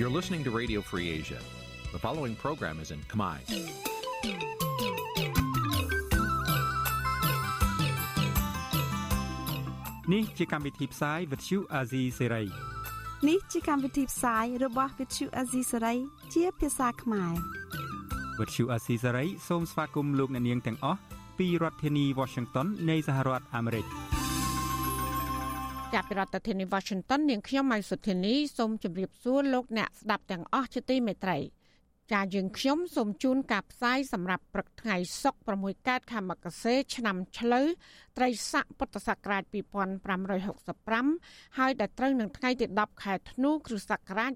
You're listening to Radio Free Asia. The following program is in Khmer. នេះជាកម្មវិធីផ្សាយ Vuthu Azizi Serai នេះជាកម្មវិធីផ្សាយរបស់ Vuthu Azizi Serai ជាភាសាខ្មែរ Vuthu Azizi Serai សូមស្វាគមន៍លោកអ្នកនាងទាំងអស់ពីរដ្ឋធានី Washington នៃសហរដ្ឋអាមេរិក ចាប់ពីរដ្ឋធានី Washington នាងខ្ញុំម៉ៃសុធានីសូមជម្រាបសួរលោកអ្នកស្ដាប់ទាំងអស់ជាទីមេត្រីចាយើងខ្ញុំសូមជូនការផ្សាយសម្រាប់ព្រឹកថ្ងៃសុក្រ6កើតខែមករាឆ្នាំឆ្លូវត្រីស័កពុទ្ធសករាជ2565ហើយដល់ត្រូវនឹងថ្ងៃទី10ខែធ្នូគ្រិស្តសករាជ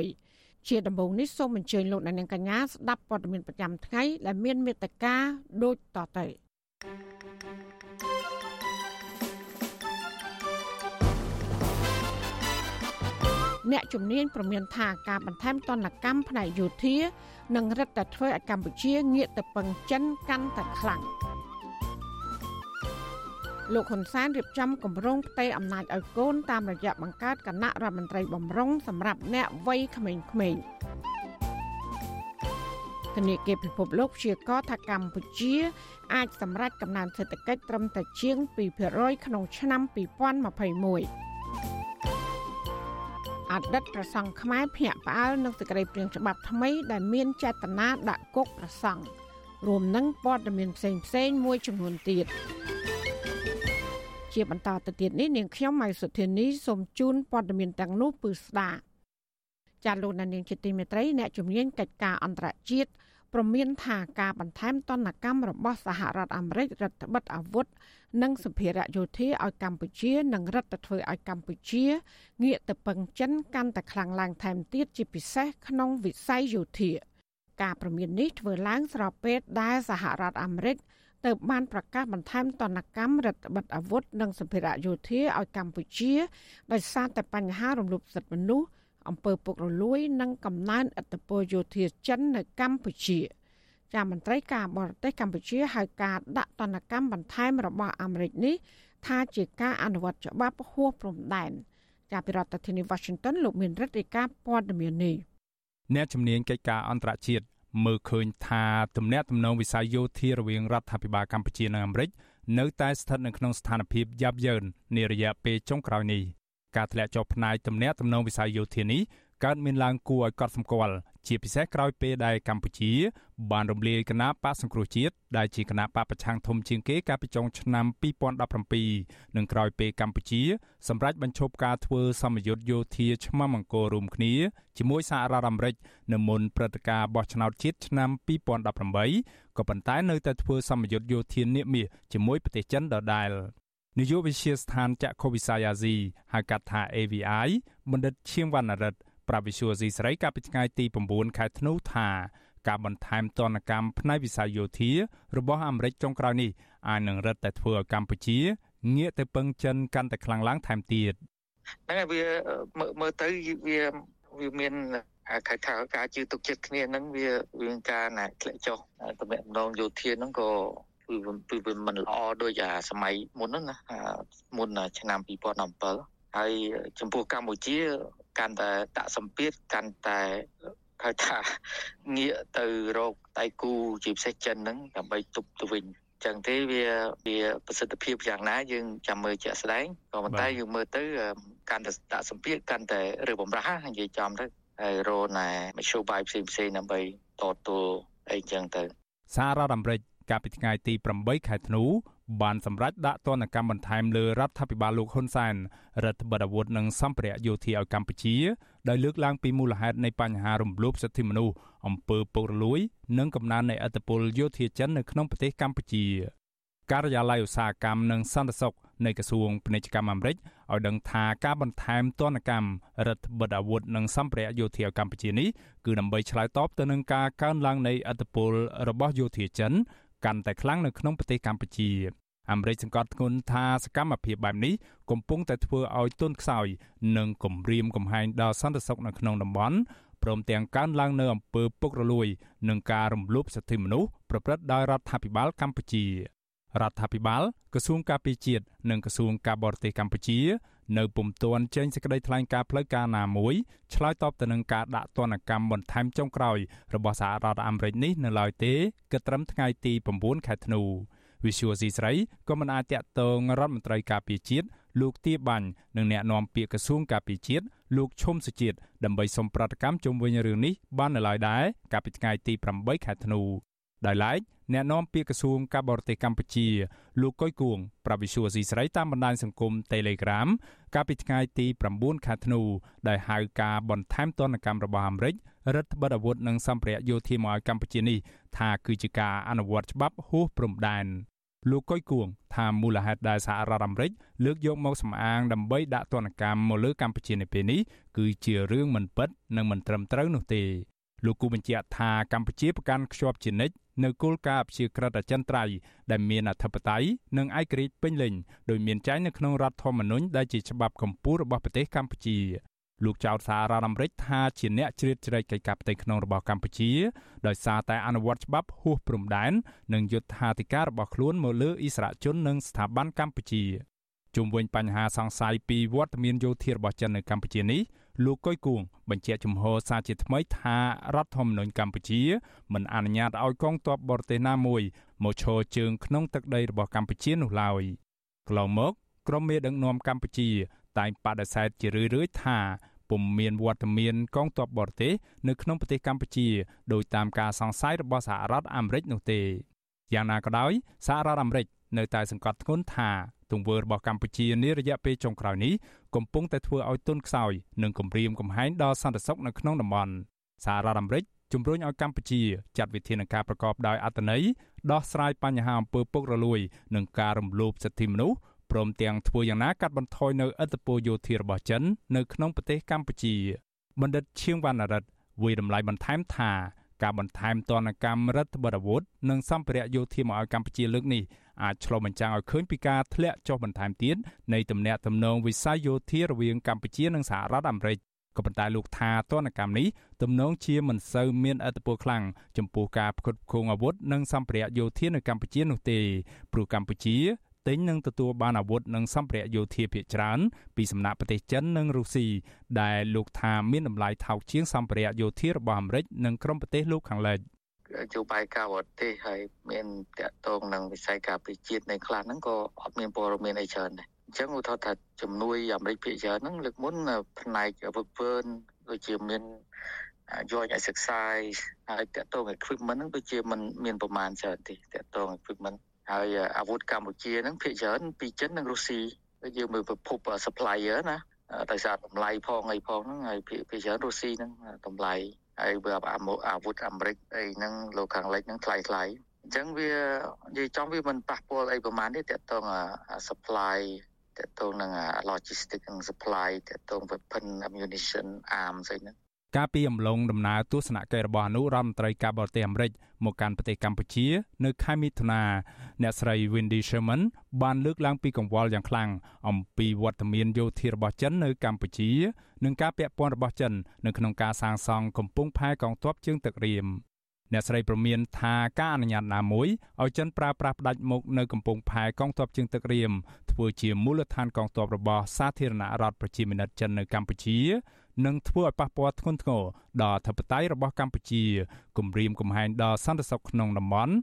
2021ជាដំបូងនេះសូមអញ្ជើញលោកអ្នកនាងកញ្ញាស្ដាប់ព័ត៌មានប្រចាំថ្ងៃដែលមានមេត្តាដូចតទៅ។ អ្នកជំនាញប្រមានថាការបន្ថែមទណ្ឌកម្មផ្នែកយោធានឹងរឹតតែធ្វើឲ្យកម្ពុជាងាកទៅពឹងចិនកាន់តែខ្លាំងលោកហ៊ុនសែនរៀបចំគម្រោងផ្ទេរអំណាចឲ្យកូនតាមរយៈបង្កើតគណៈរដ្ឋមន្ត្រីបំរុងសម្រាប់អ្នកវ័យក្មេងៗធនាគារពិភពលោកព្យាករណ៍ថាកម្ពុជា អាចសម្រេចកំណើនសេដ្ឋកិច្ចត្រឹមតែជាង2%ក្នុងឆ្នាំ2021 អតីតប្រសង់ខ្មែរភ្ញាក់ផ្អើលនឹងសេចក្តីព្រាងច្បាប់ថ្មីដែលមានចេតនាដាក់គុកប្រសង់រួមនឹងព័ត៌មានផ្សេងផ្សេងមួយចំនួនទៀតជាបន្តទៅទៀតនេះនាងខ្ញុំម៉ៃសុធានីសូមជូនព័ត៌មានទាំងនោះពឺស្ដាចាលោកនាងជាទីមេត្រីអ្នកជំនាញកិច្ចការអន្តរជាតិ ព្រមានថាការបន្ថែមតនកម្មរបស់សហរដ្ឋអាមេរិករដ្ឋបិទអាវុធនិងសម្ភារៈយោធាឲ្យកម្ពុជានឹងរឹតតែធ្វើឲ្យកម្ពុជាងាកទៅពឹងចិនកាន់តែខ្លាំងឡើងថែមទៀតជាពិសេសក្នុងវិស័យយោធាការប្រមាននេះធ្វើឡើងស្របពេលដែលសហរដ្ឋអាមេរិកទៅបានប្រកាសបន្ថែមទណ្ឌកម្មរដ្ឋបិទអាវុធនិងសម្ភារៈយោធាឲ្យកម្ពុជាដោយសារតែបញ្ហារំលោភសិទ្ធិមនុស្ស អំពើពុករលួយ និងកំណើនឥទ្ធិពលយោធាចិននៅកម្ពុជា។ចាមន្ត្រីការបរទេសកម្ពុជាហៅការដាក់ទណ្ឌកម្មបន្ថែមរបស់អាមេរិកនេះថាជាការអនុវត្តច្បាប់ហួសព្រំដែនចាពីរដ្ឋធានី Washington លោកមានរដ្ឋាភិការព័ត៌មាននេះអ្នកជំនាញកិច្ចការអន្តរជាតិមើលឃើញថាទំនាក់ទំនងវិស័យយោធារវាងរដ្ឋាភិបាលកម្ពុជានិងអាមេរិកនៅតែស្ថិតនៅក្នុងស្ថានភាពយ៉ាប់យ៉ឺននារយៈពេលចុងក្រោយនេះ ការធ្លាក់ចុះផ្នែកទំនាក់ទំនងវិស័យយោធានេះកើតមានឡើងគួរឲ្យកត់សម្គាល់ជាពិសេសក្រោយពេលដែលកម្ពុជា បានរំលាយគណៈបកសង្គ្រោះជាតិដែលជាគណៈបកប្រឆាំងធំជាងគេកាលពីចុងឆ្នាំ2017និងក្រោយពេលកម្ពុជាសម្រេចបញ្ឈប់ការធ្វើសម្ពយុទ្ធយោធាឆ្មាំអង្គររួមគ្នាជាមួយសហរដ្ឋអាមេរិកនៅមុនព្រឹត្តិការណ៍បោះឆ្នោតជាតិឆ្នាំ2018ក៏ប៉ុន្តែនៅតែធ្វើសម្ពយុទ្ធយោធានាមាសជាមួយប្រទេសចិនដដែល នាយកវិទ្យាស្ថានចក្ខុវិស័យអាស៊ីហៅកាត់ថា AVI បណ្ឌិតឈៀងវណ្ណរិទ្ធប្រាប់វិសុយស៊ីស្រីកាលពីថ្ងៃទី9ខែធ្នូថាការបន្ថែមទណ្ឌកម្មផ្នែកវិស័យយោធា របស់អាមេរិកចុងក្រោយនេះអាចនឹងរឹតតែធ្វើឲ្យកម្ពុជាងាកទៅពឹងចិនកាន់តែខ្លាំងឡើងថែមទៀតហ្នឹងហើយវាមើលទៅវាវាមានខៅខៅការជឿទុកចិត្តគ្នាហ្នឹងវាវាការណាធ្លាក់ចុះតំណែងយោធាហ្នឹងក៏ គឺវាមិនល្អដូចអាសម័យមុនហ្នឹងណាមុនឆ្នាំ2017ហើយចំពោះកម្ពុជាកាន់តែដាក់សម្ពាធកាន់តែហៅថាងាកទៅរកដៃគូជាពិសេសចិនហ្នឹងដើម្បីទប់ទៅវិញចឹងទេវាវាប្រសិទ្ធភាពយ៉ាងណាយើងចាំមើលជាក់ស្ដែងក៏ប៉ុន្តែយើងមើលទៅកាន់តែដាក់សម្ពាធកាន់តែរើបំរាស់និយាយចំទៅហើយរណែមជ្ឈបាយផ្សេងផ្សេងដើម្បីតតល់អីចឹងទៅសាររដ្ឋអាមេរិក កាលពីថ្ងៃទី8ខែធ្នូបានសម្រេចដាក់ទណ្ឌកម្មបន្ថែមលើរដ្ឋាភិបាលលោកហ៊ុនសែនរដ្ឋបတ်អាវុធនិងសម្ភារៈយោធាឲ្យកម្ពុជាដោយលើកឡើងពីមូលហេតុនៃបញ្ហារំលោភសិទ្ធិមនុស្សអំពើពុករលួយ និងកំណើននៃអធិបុលយោធាចិននៅក្នុងប្រទេសកម្ពុជា ការិយាល័យឧស្សាហកម្មនិងសន្តិសុខនៃក្រសួងពាណិជ្ជកម្មអាមេរិកឲ្យដឹងថាការបន្ថែមទណ្ឌកម្មរដ្ឋបတ်អាវុធនិងសម្ភារៈយោធាកម្ពុជានេះគឺដើម្បីឆ្លើយតបទៅនឹងការកើនឡើងនៃអធិបុលរបស់យោធាចិន កាន់តែខ្លាំងនៅក្នុងប្រទេសកម្ពុជាអាមេរិកសង្កត់ធ្ងន់ថាសកម្មភាពបែបនេះកំពុងតែធ្វើឲ្យទុនខ្សោយ និងគំរាមកំហែងដល់សន្តិសុខនៅក្នុងតំបន់ព្រមទាំងកើនឡើងនៅអំពើពុករលួយនិងការរំលោភសិទ្ធិមនុស្សប្រព្រឹត្តដោយរដ្ឋាភិបាលកម្ពុជារដ្ឋាភិបាលក្រសួងការពារជាតិនិងក្រសួងការបរទេសកម្ពុជា នៅពុំទាន់ចេញសេចក្តីថ្លែងការណ៍ផ្លូវការណាមួយឆ្លើយតបទៅនឹងការដាក់ទណ្ឌកម្មបន្ថែមចុងក្រោយរបស់សហរដ្ឋអាមេរិកនេះនៅឡើយទេគិតត្រឹមថ្ងៃទី9ខែធ្នូវិសុវស៊ីស្រីក៏មិនអាចតាក់ទងរដ្ឋមន្ត្រីការពារជាតិលោកទាបាញ់និងអ្នកនាំពាក្យក្រសួងការពារជាតិលោកឈុំសុជាតិដើម្បីសុំប្រតិកម្មជុំវិញរឿងនេះបាននៅឡើយដែរកាលពីថ្ងៃទី8ខែធ្នូ ដោយឡែកអ្នកនាំពាក្យក្រសួងការបរទេសកម្ពុជាលោកកុយគួងប្រាប់វិសុវស៊ីស្រីតាមបណ្ដាញសង្គម Telegram កាលពីថ្ងៃទី9ខែធ្នូដែលហៅការបន្ថែមទណ្ឌកម្មរបស់អាមេរិករដ្ឋបិទអាវុធនិងសម្ភារៈយោធាមកឲ្យកម្ពុជានេះថាគឺជាការអនុវត្តច្បាប់ហួសព្រំដែនលោកកុយគួងថាមូលហេតុដែលសហរដ្ឋអាមេរិកលើកយកមកសម្អាងដើម្បីដាក់ទណ្ឌកម្មមកលើកម្ពុជានៅពេលនេះគឺជារឿងមិនពិតនិងមិនត្រឹមត្រូវនោះទេ លោកគូបញ្ជាក់ថាកម្ពុជាប្រកាន់ខ្ជាប់ជានិច្ចនៅគោលការណ៍ព្យាក្រឹតអចិន្ត្រៃយ៍ដែលមានអធិបតេយ្យនិងឯករាជ្យពេញលេញដោយមានចែងនៅក្នុងរដ្ឋធម្មនុញ្ញដែលជាច្បាប់កម្ពុជារបស់ប្រទេសកម្ពុជាលោកចោទសាររដ្ឋអាមេរិកថាជាអ្នកជ្រៀតជ្រែកកិច្ចការផ្ទៃក្នុងរបស់កម្ពុជាដោយសារតែអនុវត្តច្បាប់ហួសព្រំដែននិងយុត្ថាធិការរបស់ខ្លួនមកលើអិសរាជជននិងស្ថាប័នកម្ពុជាជុំវិញបញ្ហាសង្ស័យពីវត្តមានយោធារបស់ចិននៅកម្ពុជានេះ លោកកុយគួងបញ្ជាក់ជំហរសារជាថ្មីថារដ្ឋធម្មនុញ្ញកម្ពុជាមិនអនុញ្ញាតឲ្យកងទ័ពបរទេសណាមួយមកឈរជើងក្នុងទឹកដីរបស់កម្ពុជានោះឡើយកន្លងមកក្រមមេដឹកនាំកម្ពុជា តែងបដិសេធជារឿយៗថាពុំមានវត្តមានកងទ័ពបរទេសនៅក្នុងប្រទេសកម្ពុជាដោយតាមការសង្ស័យរបស់សហរដ្ឋអាមេរិកនោះទេយ៉ាងណាក៏ដោយសហរដ្ឋអាមេរិក នៅតែសង្កត់ធ្ងន់ថាទង្វើរបស់កម្ពុជានារយៈពេលចុងក្រោយនេះកំពុងតែធ្វើឲ្យទុនខ្សោយនិងគំរាមកំហែងដល់សន្តិសុខនៅក្នុងតំបន់សហរដ្ឋអាមេរិកជំរុញឲ្យកម្ពុជាចាត់វិធានការប្រកបដោយអត្ថន័យដោះស្រាយបញ្ហាអំពើពុករលួយ និងការរំលោភសិទ្ធិមនុស្សព្រមទាំងធ្វើយ៉ាងណាកាត់បន្ថយនៅឥទ្ធិពលយោធារបស់ចិននៅក្នុងប្រទេសកម្ពុជាបណ្ឌិតឈៀងវណ្ណរិទ្ធវិយតម្លៃបន្ថែមថាការបន្ថែមទណ្ឌកម្មរដ្ឋបដអាវុធនិងសម្ភារៈយោធាមកឲ្យកម្ពុជាលើកនេះ អាចឆ្លុះបញ្ចាំងឲ្យឃើញពីការធ្លាក់ចុះបន្ថែមទៀតនៃទំនាក់ទំនងវិស័យយោធារវាងកម្ពុជានិងសហរដ្ឋអាមេរិកក៏ប៉ុន្តែលោកថាទណ្ឌកម្មនេះទំនងជាមិនសូវមានឥទ្ធិពលខ្លាំងចំពោះការផ្គត់ផ្គង់អាវុធនិងសម្ភារៈយោធានៅកម្ពុជានោះទេព្រោះកម្ពុជាទិញនិងទទួលបានអាវុធនិងសម្ភារៈយោធាភាគច្រើនពីសំណាក់ប្រទេសចិននិងរុស្ស៊ីដែលលោកថាមានតម្លៃថោកជាងសម្ភារៈយោធារបស់អាមេរិកនិងក្រុមប្រទេសលោកខាងលិច យោបាយការបរទេសហើយមានតកតងនឹងវិស័យការពារជាតិនៃខ្លះហ្នឹងក៏អត់មានព័ត៌មានអីច្រើនដែរអញ្ចឹងឧទាហរណ៍ថាជំនួយអាមេរិកភាគច្រើនហ្នឹងលើកមុនផ្នែកវឹកវើដូចជាមានយកឲ្យសិក្សាហើយតកតង equipment ហ្នឹងដូចជាมันមានប្រមាណច្រើនទេតកតង equipment ហើយអាវុធកម្ពុជាហ្នឹងភាគច្រើនពីចិននិងរុស្ស៊ីយើងមើលប្រភព supplier ណាដោយសារតម្លៃផងអីផងហ្នឹងហើយភាគច្រើនរុស្ស៊ីហ្នឹងតម្លៃ ហើយបើអាវុធអាមេរិកអីហ្នឹងលោកខាងលិចហ្នឹងថ្លៃថ្លៃអញ្ចឹងវានិយាយចំវាមិនប៉ះពាល់អីប្រហែលទេតកតង supply តកតងនឹង logistics និង supply តកតង weapon ammunition arms អីហ្នឹង កាលពីអំឡុងដំណើរទស្សនកិច្ចរបស់អនុរដ្ឋមន្ត្រីការបរទេសអាមេរិកមកកាន់ប្រទេសកម្ពុជា នៅខែមិថុនាអ្នកស្រី Wendy Sherman បានលើកឡើងពីកង្វល់យ៉ាងខ្លាំងអំពីវត្តមានយោធារបស់ចិននៅកម្ពុជានិងការពាក់ព័ន្ធរបស់ចិននៅក្នុងការសាងសង់កំពង់ផែកងទ័ពជើងទឹករៀមអ្នកស្រីប្រមានថាការអនុញ្ញាតណាមួយឲ្យចិនប្រើប្រាស់ផ្ដាច់មុខនៅកំពង់ផែកងទ័ពជើងទឹករៀមធ្វើជាមូលដ្ឋានកងទ័ពរបស់សាធារណរដ្ឋប្រជាមានិតចិននៅកម្ពុជា និងធ្វើឲ្យប៉ះពាល់ធ្ងន់ធ្ងរដល់អធិបតេយ្យរបស់កម្ពុជាគំរាមកំហែងដល់សន្តិសុខក្នុងតំបន់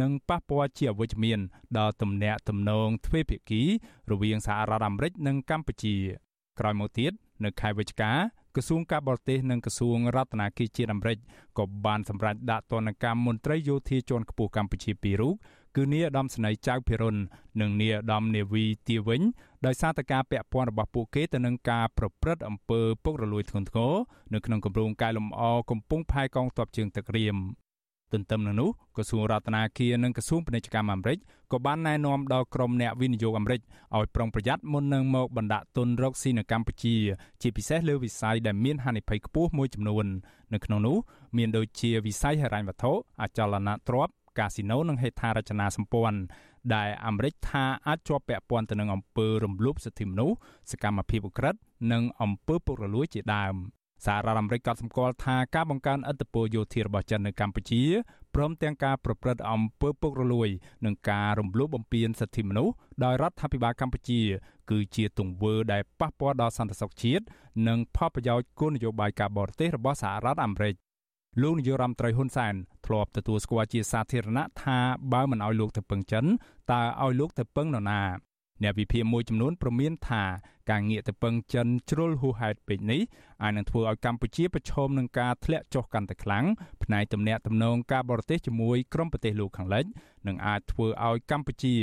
និងប៉ះពាល់ជាអវិជ្ជមានដល់ទំនាក់ទំនងទ្វេភាគីរវាងសហរដ្ឋអាមេរិកនិងកម្ពុជា ក្រោយមកទៀតនៅខែវិច្ឆិកាក្រសួងការបរទេសនិងក្រសួងរដ្ឋាភិបាលជាតិអាមេរិកក៏បានសម្រេចដាក់ទណ្ឌកម្មមន្ត្រីយោធាជាន់ខ្ពស់កម្ពុជាពីររូប គឺនាយឧត្តមស្នេហ៍ចៅភិរុននិងនាយឧត្តមនាវីទាវិញដោយសារតែការពាក់ព័ន្ធរបស់ពួកគេទៅនឹងការប្រព្រឹត្តអំពើពុករលួយធ្ងន់ធ្ងរនៅក្នុងគម្រោងកែលម្អកំពង់ផែកងទ័ពជើងទឹករៀមទន្ទឹមនឹងនោះក្រសួងរដ្ឋាភិបាលនិងក្រសួងពាណិជ្ជកម្មអាមេរិកក៏បានណែនាំដល់ក្រុមអ្នកវិនិយោគអាមេរិកឲ្យប្រុងប្រយ័ត្នមុននឹងមកបណ្ដាក់ទុនរកស៊ីនៅកម្ពុជា ជាពិសេសលើវិស័យដែលមានហានិភ័យខ្ពស់មួយចំនួន នៅក្នុងនោះមានដូចជាវិស័យហិរញ្ញវត្ថុអចលនទ្រព្យ កាស៊ីណូនិងហេដ្ឋារចនាសម្ព័ន្ធដែលអាមេរិកថាអាចជាប់ពាក់ព័ន្ធទៅនឹងអំពើរំលោភសិទ្ធិមនុស្សសកម្មភាពឧក្រិដ្ឋនិងអំពើពុករលួយជាដើមសាររដ្ឋអាមេរិកក៏សម្គាល់ថាការបង្កើនឥទ្ធិពលយោធារបស់ចិននៅកម្ពុជាព្រមទាំងការប្រព្រឹត្តអំពើពុករលួយ និងការរំលោភបំពានសិទ្ធិមនុស្សដោយរដ្ឋាភិបាលកម្ពុជា គឺជាទង្វើដែលប៉ះពាល់ដល់សន្តិសុខជាតិនិងផលប្រយោជន៍គោលនយោបាយការបរទេសរបស់សហរដ្ឋអាមេរិក លោកនាយរដ្ឋមន្ត្រីហ៊ុនសែនធ្លាប់ទទួលស្គាល់ជាសាធារណៈថាបើមិនឲ្យលោកទៅពឹងចិនតើឲ្យលោកទៅពឹងនរណាអ្នកវិភាគមួយចំនួនប្រមានថាការងាកទៅពឹងចិនជ្រុលហួសហេតុពេកនេះអាចនឹងធ្វើឲ្យកម្ពុជាប្រឈមនឹងការធ្លាក់ចុះកាន់តែខ្លាំងផ្នែកទំនាក់ទំនងការបរទេសជាមួយក្រុមប្រទេសលោកខាងលិចនិងអាចធ្វើឲ្យកម្ពុជា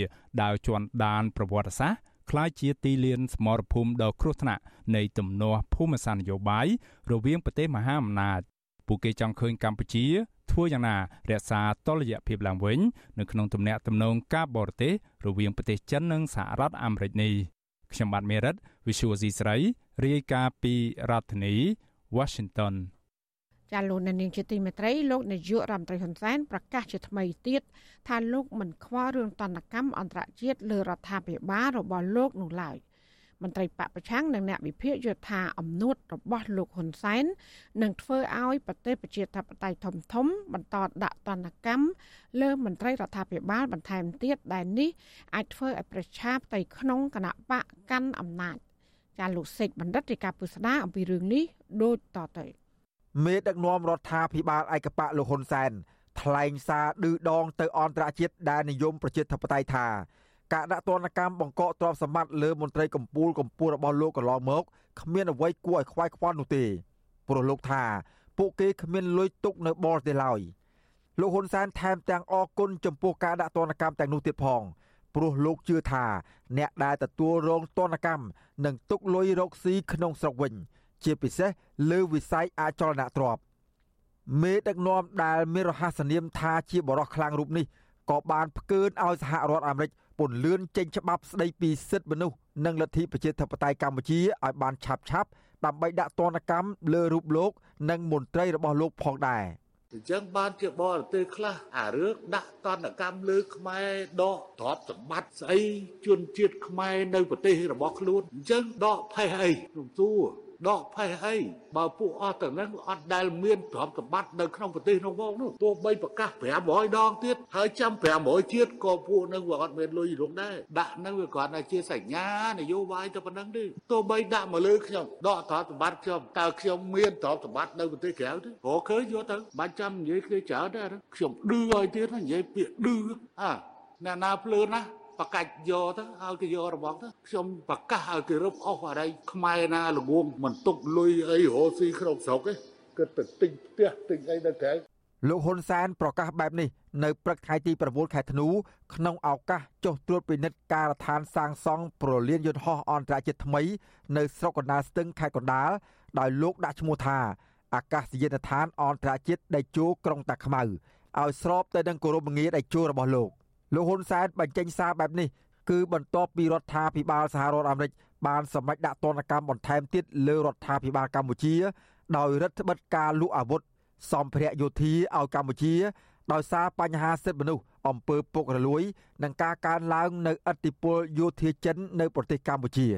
ដើរជាន់ដានប្រវត្តិសាស្ត្រក្លាយជាទីលានសមរភូមិដ៏គ្រោះថ្នាក់នៃទំនាស់ភូមិសាស្ត្រនយោបាយរវាងប្រទេសមហាអំណាច ពួកគេចង់ឃើញកម្ពុជាធ្វើយ៉ាងណារក្សាតុល្យភាពឡើងវិញនៅក្នុងទំនាក់ទំនងការបរទេសរវាងប្រទេសចិននិងសហរដ្ឋអាមេរិកនេះខ្ញុំបាទមេរិត Visual C ស្រីរាយការណ៍ពីរដ្ឋធានី Washington ចាលោកនាងជាទីមេត្រីលោកនាយករដ្ឋមន្ត្រីហ៊ុនសែនប្រកាសជាថ្មីទៀតថាលោកមិនខ្វល់រឿងតនកម្មអន្តរជាតិលើរដ្ឋាភិបាលរបស់លោកនោះឡើយ។ មន្ត្រីបពប្រឆាំងនិងអ្នកវិភាគយល់ថាអំនួតរបស់លោកហ៊ុនសែននឹងធ្វើឲ្យប្រទេសប្រជាធិបតេយ្យធំធំ បន្តដាក់ទណ្ឌកម្មលើមន្ត្រីរដ្ឋាភិបាលបន្ថែមទៀតដែលនេះអាចធ្វើឲ្យប្រជាផ្ទៃក្នុងគណៈបកកាន់អំណាចចាលោកសេកបណ្ឌិតរាជការពុស្ដាអំពីរឿងនេះដូចតទៅមេដឹកនាំរដ្ឋាភិបាលឯកបកលោកហ៊ុនសែនថ្លែងសារឌឺដងទៅអន្តរជាតិដែលនិយមប្រជាធិបតេយ្យថា ការដាក់ទណ្ឌកម្មបង្កកទ្រព្យសម្បត្តិលើមន្ត្រីកម្ពុជាកម្ពុជារបស់លោកកន្លងមកគ្មានអ្វីគួរឲ្យខ្វាយខ្វល់នោះទេព្រោះលោកថាពួកគេគ្មានលុយទុកនៅបរទេសឡើយលោកហ៊ុនសែនថែមទាំងអគុណចំពោះការដាក់ទណ្ឌកម្មទាំងនោះទៀតផងព្រោះលោកជឿថាអ្នកដែលទទួលរងទណ្ឌកម្មនឹងទុកលុយរកស៊ីក្នុងស្រុកវិញ ជាពិសេសលើវិស័យអចលនទ្រព្យមេដឹកនាំដែលមានរហស្សនាមថាជាបរិះខ្លាំងរូបនេះក៏បានផ្កើនឲ្យសហរដ្ឋអាមេរិក ពន្លឿនចេញច្បាប់ស្ដីពីសិទ្ធិមនុស្សនិងលទ្ធិប្រជាធិបតេយ្យកម្ពុជាឲ្យបានឆាប់ឆាប់ដើម្បីដាក់ទណ្ឌកម្មលើរូបលោក និងមន្ត្រីរបស់លោកផងដែរអញ្ចឹងបានជាបរទេសខ្លះអារឿងដាក់តន្តកម្មលើខ្មែរដកទ្រព្យសម្បត្តិស្អីជនជាតិខ្មែរនៅប្រទេសរបស់ខ្លួនអញ្ចឹងដកផេះអីខ្ញុំសួរ ដកផេះអីបើពួកអស់ទាំងហ្នឹងអត់ដែលមានទ្រព្យសម្បត្តិនៅក្នុងប្រទេសនោះមកនោះទោះបីប្រកាស500ដងទៀតហើយចាំ500ជាតិក៏ពួកហ្នឹងវាអត់មានលុយរងដែរដាក់ហ្នឹងវាគ្រាន់តែជាសញ្ញានយោបាយទៅប៉ុណ្្នឹងទេទោះបីដាក់មកលើខ្ញុំដកទ្រព្យសម្បត្តិខ្ញុំតើខ្ញុំមានទ្រព្យសម្បត្តិនៅប្រទេសក្រៅទេព្រោះឃើញយកទៅបាច់ចាំនិយាយគ្នាច្រើនដែរខ្ញុំឌឺឲ្យទៀតនិយាយពាក្យឌឺអាអ្នកណាភ្លើនណា បកាច់យកទៅឲ្យគេយករបស់ទៅខ្ញុំប្រកាសឲ្យគេរឹបអស់អីខ្មែរណាល្ងងមិនទុកលុយអីរស់ស៊ីក្នុងស្រុកទេគិតទៅទិញផ្ទះទិញអីនៅក្រៅលោកហ៊ុនសែនប្រកាសបែបនេះនៅព្រឹកថ្ងៃទី9ខែធ្នូក្នុងឱកាសចុះត្រួតពិនិត្យការដ្ឋានសាងសង់ប្រលានយន្តហោះអន្តរជាតិថ្មី នៅស្រុកកណ្ដាលស្ទឹងខេត្តកណ្ដាលដោយលោកដាក់ឈ្មោះថាអាកាសយានដ្ឋានអន្តរជាតិដេជោក្រុងតាខ្មៅឲ្យស្របទៅនឹងគោរពងារដេជោរបស់លោក។ លោកហ៊ុនសែនបញ្ចេញសារបែបនេះគឺបន្ទាប់ពីរដ្ឋាភិបាលសហរដ្ឋអាមេរិកបានសម្រេចដាក់ទណ្ឌកម្មបន្ថែមទៀតលើរដ្ឋាភិបាលកម្ពុជា ដោយរដ្ឋបិទការលក់អាវុធសម្ភារៈយោធាឲ្យកម្ពុជា ដោយសារបញ្ហាសិទ្ធិមនុស្សអំពើពុករលួយ និងការកើនឡើងនៅឥទ្ធិពលយោធាចិននៅប្រទេសកម្ពុជារ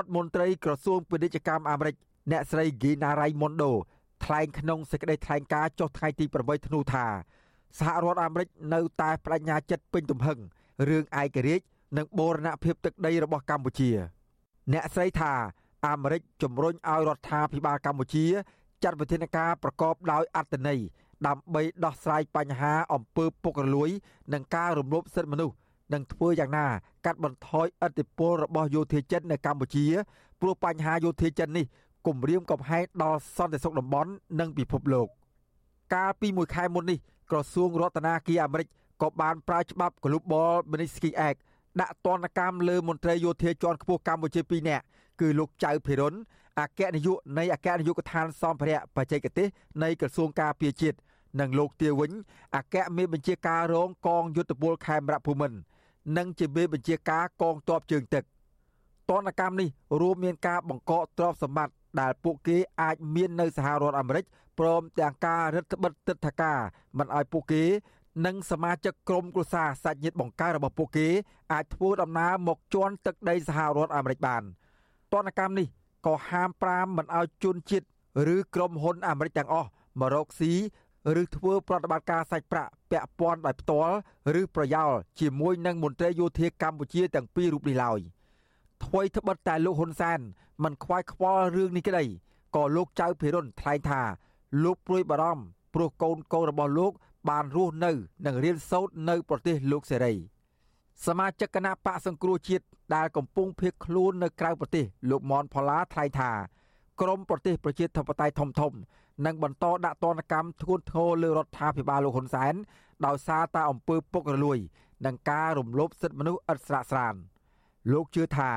ដ្ឋមន្ត្រីក្រសួងពាណិជ្ជកម្មអាមេរិកអ្នកស្រី Gina Raimondo ថ្លែងក្នុងសេចក្តីថ្លែងការណ៍ចុះថ្ងៃទី8ធ្នូថា សហរដ្ឋអាមេរិកនៅតែបដិញ្ញាចិត្តពេញទំហឹងរឿងឯករាជ្យនិងបូរណភាពទឹកដីរបស់កម្ពុជា អ្នកស្រីថាអាមេរិកជំរុញឲ្យរដ្ឋាភិបាលកម្ពុជា ចាត់វិធានការប្រកបដោយអត្ថន័យដើម្បីដោះស្រាយបញ្ហាអំពើពុករលួយ និងការរំលោភសិទ្ធិមនុស្សនិងធ្វើយ៉ាងណា កាត់បន្ថយឥទ្ធិពលរបស់យោធាចិននៅកម្ពុជាព្រោះបញ្ហាយោធាចិននេះគំរាមកំហែងដល់សន្តិសុខតំបន់និងពិភពលោក កាលពីមួយខែមុននេះក្រសួងរដ្ឋាភិបាលអាមេរិកក៏បានប្រើច្បាប់ Global Magnitsky Act ដាក់ទណ្ឌកម្មលើមន្ត្រីយោធាជាន់ខ្ពស់កម្ពុជា2នាក់គឺលោកចៅភិរុនអគ្គនាយកនៃអគ្គនាយកដ្ឋានសម្ភារៈបច្ចេកទេសនៃក្រសួងការពារជាតិនិងលោកទាវិញអគ្គមេបញ្ជាការរងកងយុទ្ធពលខេមរៈភូមិន្ទនិងជាមេបញ្ជាការកងទ័ពជើងទឹកទណ្ឌកម្មនេះរួមមានការបង្កកទ្រព្យសម្បត្តិដែលពួកគេអាចមាននៅសហរដ្ឋអាមេរិក ព្រមទាំងការរឹតបន្តឹងទិដ្ឋាការមិនឲ្យពួកគេ និងសមាជិកក្រុមគ្រួសារសាច់ញាតិបង្ការរបស់ពួកគេអាចធ្វើដំណើរមកជន់ទឹកដីសហរដ្ឋអាមេរិកបានទណ្ឌកម្មនេះក៏ហាមប្រាមមិនឲ្យជនជាតិឬក្រុមហ៊ុនអាមេរិកទាំងអស់មករកស៊ីឬធ្វើប្រតិបត្តិការសាច់ប្រាក់ពាក់ព័ន្ធដោយផ្ទាល់ឬប្រយោលជាមួយនឹងមន្ត្រីយោធាកម្ពុជាទាំងពីររូបនេះឡើយថ្មីត្បិតតែលោកហ៊ុនសែនមិនខ្វាយខ្វល់រឿងនេះក្តីក៏លោកចៅភិរុនថ្លែងថា លោកព្រួយបារម្ភព្រោះកូនកូនរបស់លោក បានរស់នៅនិងរៀនសូត្រនៅ ប្រទេសលោកសេរីសមាជិកគណៈបកសង្គ្រោះជាតិដែលកំពុងភៀសខ្លួននៅក្រៅប្រទេសលោកមនផល្លាថ្លែងថាក្រមប្រទេសប្រជាធិបតេយ្យធំធំនិងបន្តដាក់ទណ្ឌកម្មធ្ងន់ធ្ងរលើរដ្ឋាភិបាលលោកហ៊ុនសែនដោយសារតែអំពើពុករលួយ និងការរំលោភសិទ្ធិមនុស្សឥតស្រាកស្រានលោកជឿថា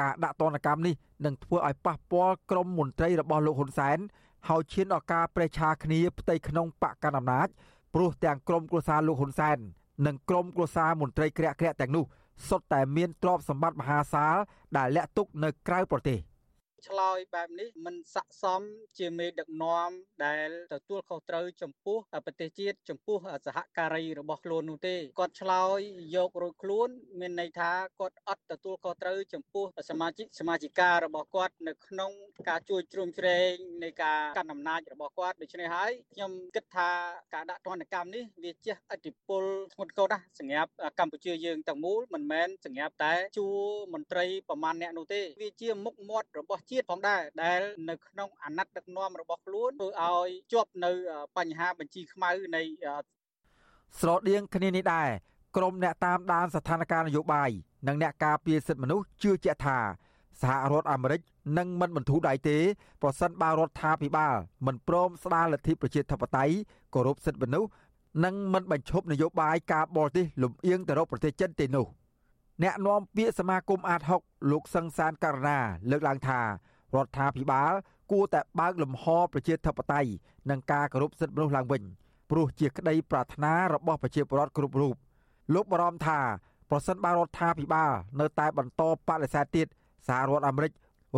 ការដាក់ទណ្ឌកម្មនេះនឹងធ្វើឲ្យប៉ះពាល់ក្រមមន្ត្រីរបស់លោកហ៊ុនសែន ហើយឈានដល់ការប្រេះឆាគ្នាផ្ទៃក្នុងបកកណ្ដាលអំណាចព្រោះទាំងក្រមគ្រួសារលោកហ៊ុនសែននិងក្រមគ្រួសារមន្ត្រីក្រាក់ក្រាក់ទាំងនោះសុទ្ធតែមានទ្រព្យសម្បត្តិមហាសាលដែលលាក់ទុកនៅក្រៅប្រទេស ឆ្លើយបែបនេះមិនស័កសមជាមេដឹកនាំដែលទទួលខុសត្រូវចំពោះប្រទេសជាតិចំពោះសហការីរបស់ខ្លួននោះទេគាត់ឆ្លើយយករួចខ្លួន មានន័យថាគាត់អត់ទទួលខុសត្រូវចំពោះសមាជិកសមាជិការបស់គាត់នៅក្នុងការជួយជ្រោមជ្រែងនៃការកាន់អំណាចរបស់គាត់ដូច្នេះហើយខ្ញុំគិតថាការដាក់ទណ្ឌកម្មនេះវាជះឥទ្ធិពលធ្ងន់ធ្ងរណាស់សម្រាប់កម្ពុជាយើងទាំងមូលមិនមែនសម្រាប់តែជួរមន្ត្រីប្រមាណអ្នកនោះទេវាជាមុខមាត់របស់ជាតិផងដែរដែលនៅក្នុងអាណត្តិដឹកនាំរបស់ខ្លួនធ្វើឲ្យជាប់នៅបញ្ហាបញ្ជីខ្មៅនៃស្រដៀងគ្នានេះដែរក្រមអ្នកតាមដានស្ថានភាពនយោបាយនិងអ្នកការពារសិទ្ធិមនុស្សជឿជាក់ថាសហរដ្ឋអាមេរិកនឹងមិនបន្ធូរដៃទេប្រសិនបើរដ្ឋាភិបាលមិនព្រមស្ដារលទ្ធិប្រជាធិបតេយ្យគោរពសិទ្ធិមនុស្សនិងមិនបញ្ឈប់នយោបាយការបរទេសលំអៀងទៅរកប្រទេសចិនទេនោះ អ្នកនាំពាក្យសមាគមអាត6លោកសឹងសានករណាលើកឡើងថារដ្ឋាភិបាល គួរតែបើកលំហប្រជាធិបតេយ្យនិងការគោរពសិទ្ធិមនុស្សឡើងវិញព្រោះជាក្តីប្រាថ្នារបស់ប្រជាពលរដ្ឋគ្រប់រូបលោកបារម្ភថាប្រសិនបើរដ្ឋាភិបាលនៅតែបន្តបដិសេធទៀតសហរដ្ឋអាមេរិក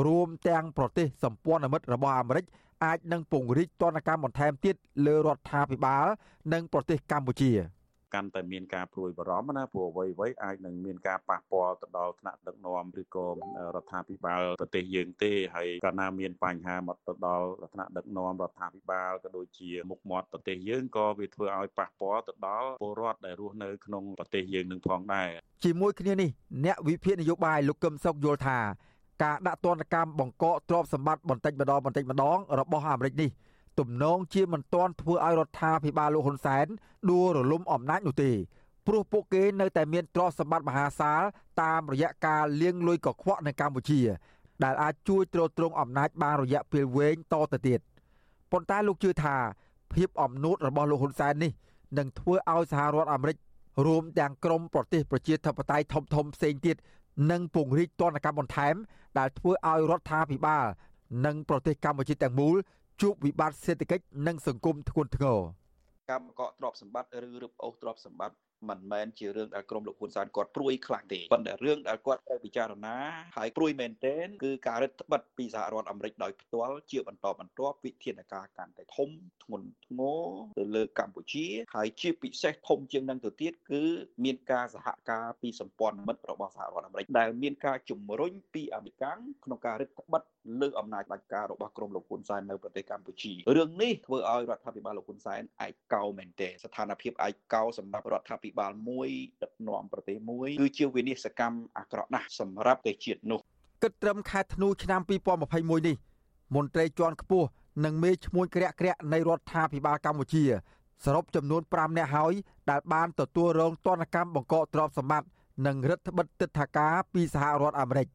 រួមទាំងប្រទេសសម្ព័ន្ធមិត្តរបស់អាមេរិកអាចនឹងពង្រីកទណ្ឌកម្មបន្ថែមទៀតលើរដ្ឋាភិបាល និងប្រទេសកម្ពុជា។ កាន់តែមានការព្រួយបារម្ភណាព្រោះអ្វីអ្វីអាចនឹងមានការប៉ះពាល់ទៅដល់ថ្នាក់ដឹកនាំឬក៏រដ្ឋាភិបាលប្រទេសយើងទេហើយកាលណាមានបញ្ហាមកទៅដល់ថ្នាក់ដឹកនាំរដ្ឋាភិបាលក៏ដូចជាមុខមាត់ប្រទេសយើងក៏វាធ្វើឲ្យប៉ះពាល់ទៅដល់ពលរដ្ឋដែលរស់នៅក្នុងប្រទេសយើងនឹងផងដែរជាមួយគ្នានេះអ្នកវិភាគនយោបាយលោកកឹមសុខយល់ថាការដាក់ទណ្ឌកម្មបង្កកទ្រព្យសម្បត្តិបន្តិចម្ដងបន្តិចម្ដងរបស់អាមេរិកនេះ ទំនងជាមិនទាន់ធ្វើឲ្យរដ្ឋាភិបាលលោកហ៊ុនសែនដួលរលំអំណាចនោះទេព្រោះពួកគេនៅតែមានទ្រព្យសម្បត្តិមហាសាលតាមរយៈការលាងលុយកខ្វក់នៅកម្ពុជា ដែលអាចជួយទ្រទ្រង់អំណាចបានរយៈពេលវែងតទៅទៀតប៉ុន្តែលោកជឿថាភាពអំនួតរបស់លោកហ៊ុនសែននេះនឹងធ្វើឲ្យសហរដ្ឋអាមេរិករួមទាំងក្រមប្រទេសប្រជាធិបតេយ្យធំធំផ្សេងទៀតនឹងពង្រីកទណ្ឌកម្មបន្ថែម ដែលធ្វើឲ្យរដ្ឋាភិបាល និងប្រទេសកម្ពុជាទាំងមូល ជួបវិបត្តិសេដ្ឋកិច្ចនិងសង្គមធ្ងន់ធ្ងរការបង្កកទ្រព្យសម្បត្តិឬរឹបអូសទ្រព្យសម្បត្តិ មិនមែនជារឿងដែលក្រុមលោកហ៊ុនសែនគាត់ព្រួយខ្លាំងទេប៉ុន្តែរឿងដែលគាត់ត្រូវពិចារណាហើយព្រួយមែនទែនគឺការរឹតបន្តឹងពីសហរដ្ឋអាមេរិកដោយផ្ទាល់ជាបន្តបន្ទាប់វិធានការកាន់តែធំធ្ងន់ធ្ងរទៅលើកម្ពុជាហើយជាពិសេសធំជាងនឹងទៅទៀតគឺមានការសហការពីសម្ព័ន្ធមិត្តរបស់សហរដ្ឋអាមេរិកដែលមានការជំរុញពីអាមេរិកក្នុងការរឹតបន្តឹងលើអំណាចផ្ដាច់ការរបស់ក្រមលោកហ៊ុនសែននៅប្រទេសកម្ពុជារឿងនេះធ្វើឲ្យរដ្ឋាភិបាលលោកហ៊ុនសែនឯកោមែនទែនស្ថានភាពឯកោសម្រាប់រដ្ឋាភិបាលមួយដឹកនាំប្រទេសមួយគឺជាវិនិស្សកម្មអាក្រក់ណាស់សម្រាប់ប្រទេសជាតិនោះគិតត្រឹមខែធ្នូឆ្នាំ2021នេះមន្ត្រីជាន់ខ្ពស់និងមេឈ្មោះក្រាក់ក្រាក់នៃរដ្ឋាភិបាលកម្ពុជាសរុបចំនួន5នាក់ហើយដែលបានទទួលរងទណ្ឌកម្មបង្កកទ្រព្យសម្បត្តិនិងរដ្ឋបិទទិដ្ឋាការពីសហរដ្ឋអាមេរិក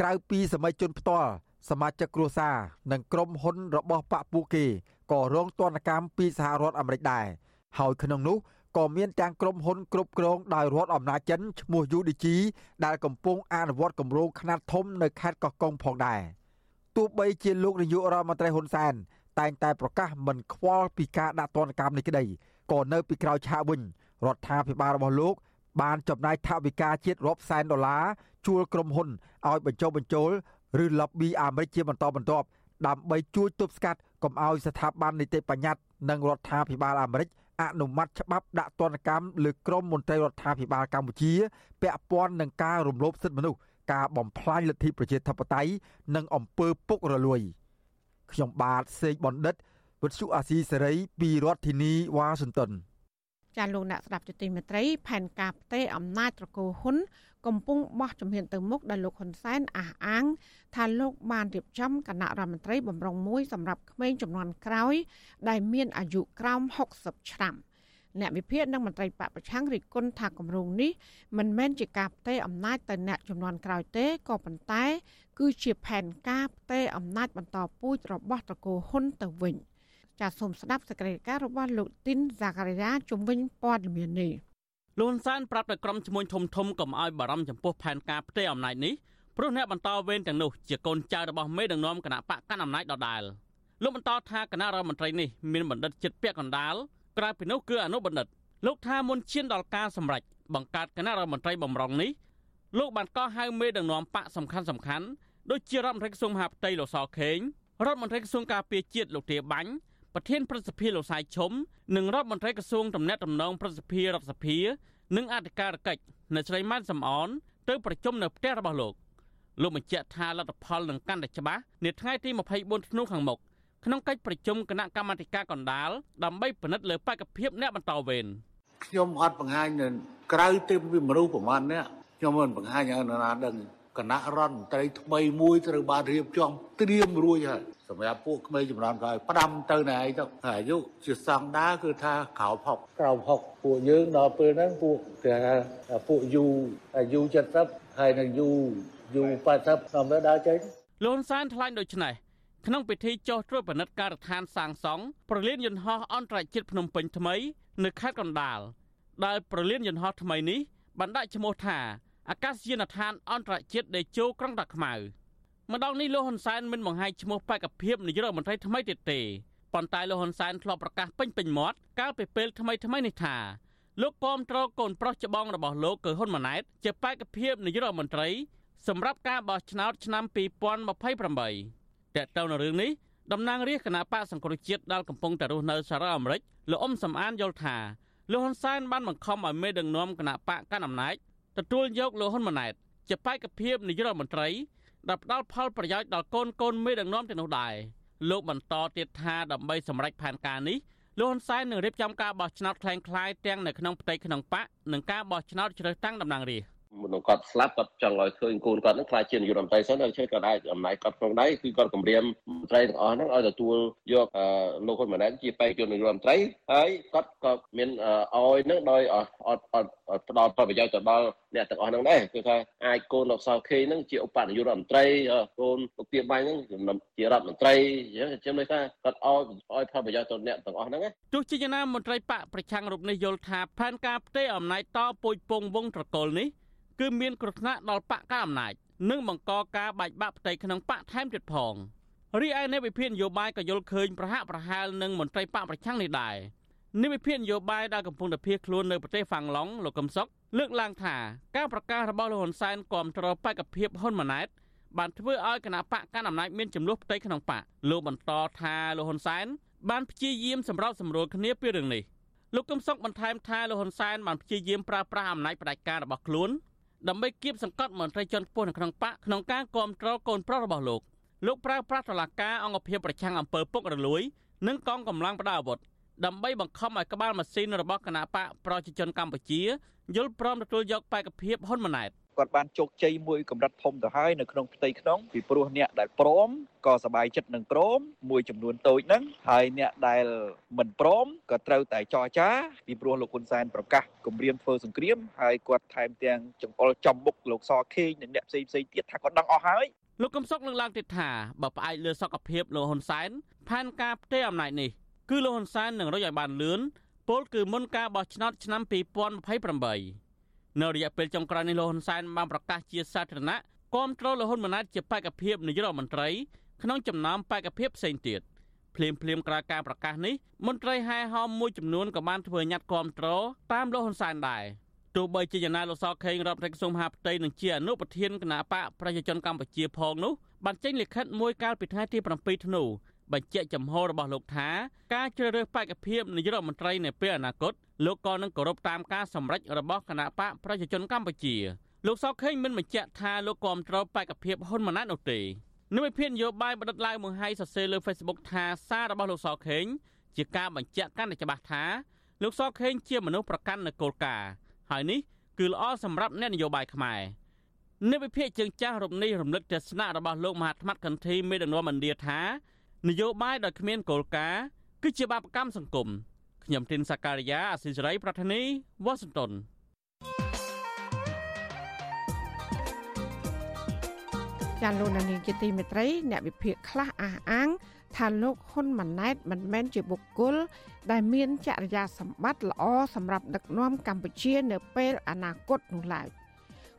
ក្រៅពីសម័យជនផ្ទាល់សមាជិកគ្រួសារនិងក្រុមហ៊ុនរបស់បកពួកគេក៏រងទណ្ឌកម្មពីសហរដ្ឋអាមេរិកដែរហើយក្នុងនោះ ក៏មានទាំងក្រុមហ៊ុនគ្រប់គ្រងដោយរដ្ឋអំណាចចិនឈ្មោះ UDG ដែលកំពុងអនុវត្តគម្រោងខ្នាតធំនៅខេត្តកោះកុងផងដែរទោះបីជាលោកនាយករដ្ឋមន្ត្រីហ៊ុនសែនតែងតែប្រកាសមិនខ្វល់ពីការដាក់ទណ្ឌកម្មនេះក្តីក៏នៅពីក្រោយឆាកវិញរដ្ឋាភិបាលរបស់លោក បានចំណាយថវិកាជាតិរាប់សែនដុល្លារជួលក្រុមហ៊ុនឲ្យបញ្ចុះបញ្ចូលឬ lobby អាមេរិកជាបន្តបន្ទាប់ដើម្បីជួយទប់ស្កាត់កុំឲ្យស្ថាប័ននីតិបញ្ញត្តិនិងរដ្ឋាភិបាលអាមេរិក អនុម័តច្បាប់ដាក់ទណ្ឌកម្មលើក្រមមន្ត្រីរដ្ឋាភិបាលកម្ពុជាពាក់ព័ន្ធនឹងការរំលោភសិទ្ធិមនុស្សការបំផ្លាញលទ្ធិប្រជាធិបតេយ្យនិងអំពើពុករលួយខ្ញុំបាទសេកបណ្ឌិតវិទ្យុអាស៊ីសេរីពីរដ្ឋធានីវ៉ាស៊ីនតោនចាលោកអ្នកស្ដាប់ជទីមេត្រីផែនការផ្ទេរអំណាចត្រកូលហ៊ុន កំពុងបោះជំហានទៅមុខដែលលោកហ៊ុនសែនអះអាង ថាលោកបានរៀបចំគណៈរដ្ឋមន្ត្រីបំរុងមួយសម្រាប់ក្មេងចំនួនក្រោយ ដែលមានអាយុក្រោម60ឆ្នាំអ្នកវិភាគនិងមន្ត្រីបពប្រឆាំងរិះគន់ថាគម្រោងនេះមិនមែនជាការផ្ទេរអំណាចទៅអ្នកចំនួនក្រោយទេក៏ប៉ុន្តែ គឺជាផែនការផ្ទេរអំណាចបន្តពូជរបស់ត្រកូលហ៊ុនទៅវិញ។ចាសសូមស្ដាប់សេចក្តីរាយការណ៍របស់លោកទីនហ្សាការីយ៉ាជំវិញព័ត៌មាននេះ លោកហ៊ុនសែនប្រាប់ដល់ក្រុមជំនួយធំធំកុំឲ្យបារម្ភចំពោះផែនការផ្ទេរអំណាចនេះព្រោះអ្នកបន្តវេនទាំងនោះជាកូនចៅរបស់មេដឹកនាំគណៈបកកណ្ដាលអំណាចដដែលលោកបន្តថាគណៈរដ្ឋមន្ត្រីនេះមានបណ្ឌិតចិត្តពាក់កណ្ដាលក្រៅពីនោះគឺអនុបណ្ឌិតលោកថាមុនឈានដល់ការសម្រេចបង្កើតគណៈរដ្ឋមន្ត្រីបំរុងនេះលោកបានកោះហៅមេដឹកនាំបកសំខាន់សំខាន់ដូចជារដ្ឋមន្ត្រីក្រសួងមហាផ្ទៃលោកសខេងរដ្ឋមន្ត្រីក្រសួងការពារជាតិលោកទាបាញ់ ប្រធានព្រឹទ្ធសភាលោកសាយឈុំនិងរដ្ឋមន្ត្រីក្រសួងតំណែងតំណងព្រឹទ្ធសភារដ្ឋសភានិងអធិការកិច្ចនៅស្រីម៉ានសំអនទៅប្រជុំនៅផ្ទះរបស់លោកលោកបញ្ជាក់ថាលទ្ធផលនឹងកាន់តែច្បាស់នាថ្ងៃទី24ធ្នូខាងមុខក្នុងកិច្ចប្រជុំគណៈកម្មាធិការកណ្ដាលដើម្បីពិនិត្យលើបេក្ខភាពអ្នកបន្តវេនខ្ញុំអត់បង្ហាញនៅក្រៅទេពីមនុស្សប្រមាណនេះខ្ញុំមិនបង្ហាញឲ្យនរណាដឹងគណៈរដ្ឋមន្ត្រីថ្មីមួយត្រូវបានរៀបចំត្រៀមរួចហើយ សម្រាប់ពួកក្មេងចំនួនក្រោយផ្ដាំទៅណែឯងទៅអាយុជាស្តង់ដាគឺថាក្រោម60ក្រោម60ពួកយើងដល់ពេលហ្នឹងពួកគេថាពួកយូអាយុ70ហើយនឹងយូយូ80តាមដើរចេញលន់សានថ្លែងដូចនេះក្នុងពិធីចុះត្រួតពិនិត្យការដ្ឋានសាងសង់ប្រលានយន្តហោះអន្តរជាតិភ្នំពេញថ្មី នៅខេត្តកណ្ដាលដែលប្រលានយន្តហោះថ្មីនេះបានដាក់ឈ្មោះថាអាកាសយានដ្ឋានអន្តរជាតិដេជោក្រុងតាខ្មៅ ម្ដងនេះលោកហ៊ុនសែនមិនបង្ហាញឈ្មោះបេក្ខភាពនាយករដ្ឋមន្ត្រីថ្មីទៀតទេប៉ុន្តែលោកហ៊ុនសែនធ្លាប់ប្រកាសពេញពេញមាត់កាលពីពេលថ្មីថ្មីនេះថាលោកគាំទ្រកូនប្រុសច្បងរបស់លោកគឺហ៊ុនម៉ាណែតជាបេក្ខភាពនាយករដ្ឋមន្ត្រីសម្រាប់ការបោះឆ្នោតឆ្នាំ2028តើតើនៅរឿងនេះតំណាងរាជគណៈបកសង្គ្រោះជាតិដែលកំពុងតែរស់នៅសហរដ្ឋអាមេរិកលោកអ៊ុំសំអានយល់ថាលោកហ៊ុនសែនបានបង្ខំឲ្យមេដឹកនាំគណៈបកកាន់អំណាចទទួលយកលោកហ៊ុនម៉ាណែតជាបេក្ខភាពនាយករដ្ឋមន្ត្រី ដែលផ្ដល់ផលប្រយោជន៍ដល់កូនកូនមេដឹកនាំទាំងនោះដែរលោកបន្តទៀតថាដើម្បីសម្រេចផែនការនេះលោកហ៊ុនសែននឹងរៀបចំការបោះឆ្នោតคล้ายៗទាំងនៅក្នុងផ្ទៃក្នុងបកនិងការបោះឆ្នោតជ្រើសតាំងតំណាងរាស្ត្រ មនុស្សគាត់ស្លាប់គាត់ចង់ឲ្យឃើញកូនគាត់នឹងខ្លាចជានាយករដ្ឋមន្ត្រីសិនហើយជួយគាត់អាចអំណាចគាត់ក្នុងដៃគឺគាត់គម្រាមមន្ត្រីទាំងអស់ហ្នឹងឲ្យទទួលយកលោកហ៊ុនម៉ាណែតជាបេក្ខជននាយករដ្ឋមន្ត្រីហើយគាត់ក៏មានឲ្យនឹងដោយអត់អត់ផ្ដល់ផលប្រយោជន៍ទៅដល់អ្នកទាំងអស់ហ្នឹងដែរគឺថាអាចកូនលោកសៅខេហ្នឹងជាឧបនាយករដ្ឋមន្ត្រីកូនលោកទៀបាញ់ហ្នឹងជារដ្ឋមន្ត្រីអញ្ចឹងខ្ញុំនិយាយថាគាត់ឲ្យឲ្យផលប្រយោជន៍ទៅអ្នកទាំងអស់ហ្នឹងទោះជាយ៉ាងណាមន្ត្រីបកប្រឆាំងរូបនេះយល់ថាផែនការផ្ទេរអំណាចតពុយពងវងត្រកូលនេះ គឺមានគ្រោះថ្នាក់ដល់បកកណ្ដាលអំណាចនិងបង្កការបែកបាក់ផ្ទៃក្នុងបកថែមទៀតផងរីឯអ្នកវិភាគនយោបាយក៏យល់ឃើញប្រហាក់ប្រហែលនឹងមន្ត្រីបកប្រឆាំងនេះដែរអ្នកវិភាគនយោបាយដែលកំពុងតែភៀសខ្លួននៅប្រទេសហ្វាំងឡុងលោកកឹមសុខលើកឡើងថាការប្រកាសរបស់លោកហ៊ុនសែនគាំទ្របេក្ខភាពហ៊ុនម៉ាណែតបានធ្វើឲ្យគណៈបកកណ្ដាលអំណាចមានចំនួនផ្ទៃក្នុងបកលោកបន្តថាលោកហ៊ុនសែនបានព្យាយាមសម្របសម្រួលគ្នាពីរឿងនេះលោកកឹមសុខបន្ថែមថាលោកហ៊ុនសែនបានព្យាយាមប្រើប្រាស់អំណាចផ្ដាច់ការរបស់ខ្លួន ដើម្បីគៀបសង្កត់មន្ត្រីជាន់ខ្ពស់នៅក្នុងបកក្នុងការគ្រប់គ្រងកូនប្រុសរបស់លោកលោកប្រើប្រាស់តឡាការអង្គភាពប្រឆាំងអំពើពុករលួយនិងកងកម្លាំងផ្ដាល់អាវុធដើម្បីបង្ខំឲ្យក្បាលម៉ាស៊ីនរបស់គណៈបកប្រជាជនកម្ពុជាយល់ព្រមទទួលយកបេក្ខភាពហ៊ុនម៉ាណែត គាត់បានជោគជ័យមួយកម្រិតធំទៅហើយនៅក្នុងផ្ទៃក្នុងពីព្រោះអ្នកដែលព្រមក៏សบายចិត្តនឹងព្រមមួយចំនួនតូចហ្នឹងហើយអ្នកដែលមិនព្រមក៏ត្រូវតែចរចាពីព្រោះលោកហ៊ុនសែនប្រកាសគម្រាមធ្វើសង្គ្រាមហើយគាត់ថែមទាំងចង្អុលចំមុខលោកសខេងនិងអ្នកផ្សេងផ្សេងទៀតថាគាត់ដឹងអស់ហើយលោកកំសុកលើកឡើងទៀតថាបើផ្អែកលើសុខភាពលោកហ៊ុនសែនផែនការផ្ទេរអំណាចនេះគឺលោកហ៊ុនសែននឹងរុញឲ្យបានលឿនពលគឺមុនការបោះឆ្នោតឆ្នាំ2028 នៅរយៈពេលចុងក្រោយនេះលោកហ៊ុនសែនបានប្រកាសជាសាធារណៈគាំទ្រលោកហ៊ុនម៉ាណែតជាបេក្ខភាពនាយករដ្ឋមន្ត្រីក្នុងចំណោមបេក្ខភាពផ្សេងទៀតភ្លាមភ្លាមក្រោយការប្រកាសនេះមន្ត្រីហែហោមមួយចំនួនក៏បានធ្វើញត្តិគាំទ្រតាមលោកហ៊ុនសែនដែរទោះបីជាយ៉ាងណាលោកសខេងរដ្ឋមន្ត្រីក្រសួងមហាផ្ទៃនឹងជាអនុប្រធានគណៈបកប្រជាជនកម្ពុជាផងនោះបានចេញលិខិតមួយកាលពីថ្ងៃទី7ធ្នូបញ្ជាក់ចំហរបស់លោកថាការជ្រើសរើសបេក្ខភាពនាយករដ្ឋមន្ត្រីនៅពេលអនាគត លោកក៏នឹងគោរពតាមការសម្រេចរបស់គណៈបកប្រជាជនកម្ពុជាលោកសកខេងមិនបញ្ជាក់ថាលោកគាំទ្របេក្ខភាពហ៊ុនម៉ាណែតនោះទេនិវិភាននយោបាយបណ្ឌិតឡាវមង្ហៃសរសេរលើ Facebook ថាសាររបស់លោកសខេងជាការបញ្ជាក់កាន់តែច្បាស់ថាលោកសខេងជាមនុស្សប្រកាន់នៅគោលការណ៍ហើយនេះគឺល្អសម្រាប់អ្នកនយោបាយខ្មែរនិវិភាគជើងចាស់រំនេះរំលឹកទស្សនៈរបស់លោកមហាថ្មកន្ធីមេដឹកនាំឥណ្ឌាថានយោបាយដោយគ្មានគោលការណ៍គឺជាបាបកម្មសង្គម ខ្ញុំទីនសាការីយ៉ាអសិរ័យប្រធានីវ៉ាស៊ីនតោនចាលោកនាងជាទីមេត្រី អ្នកវិភាគខ្លះអះអាង ថាលោកហ៊ុនម៉ាណែតមិនមែនជាបុគ្គល ដែលមានចរិយាសម្បត្តិល្អសម្រាប់ដឹកនាំកម្ពុជា នៅពេលអនាគតនោះឡើយ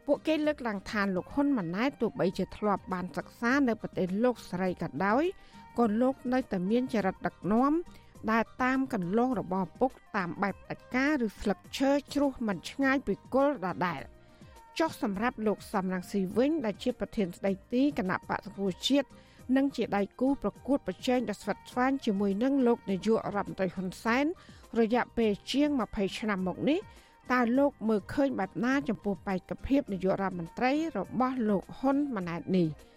ពួកគេលើកឡើងថាលោកហ៊ុនម៉ាណែតទោះបីជាធ្លាប់បានសិក្សានៅប្រទេសលោកសេរីក៏ដោយក៏លោកនៅតែមានចរិតដឹកនាំ ដែលតាមកន្លងរបស់ពុកតាមបែបអច្ការឬស្លឹកឈើជ្រុះមិនឆ្ងាយពីគល់ដដែលចុះសម្រាប់លោកសំរងស៊ីវិញ ដែលជាប្រធានស្ដីទីគណៈបកសង្គ្រោះជាតិនិងជាដៃគូប្រកួតប្រជែងដ៏ស្វិតស្វាញជាមួយនឹងលោកនាយករដ្ឋមន្ត្រីហ៊ុនសែនរយៈពេលជាង20ឆ្នាំមកនេះតើលោកមើលឃើញបែបណាចំពោះបេក្ខភាពនាយករដ្ឋមន្ត្រីរបស់លោកហ៊ុនម៉ាណែតនេះ។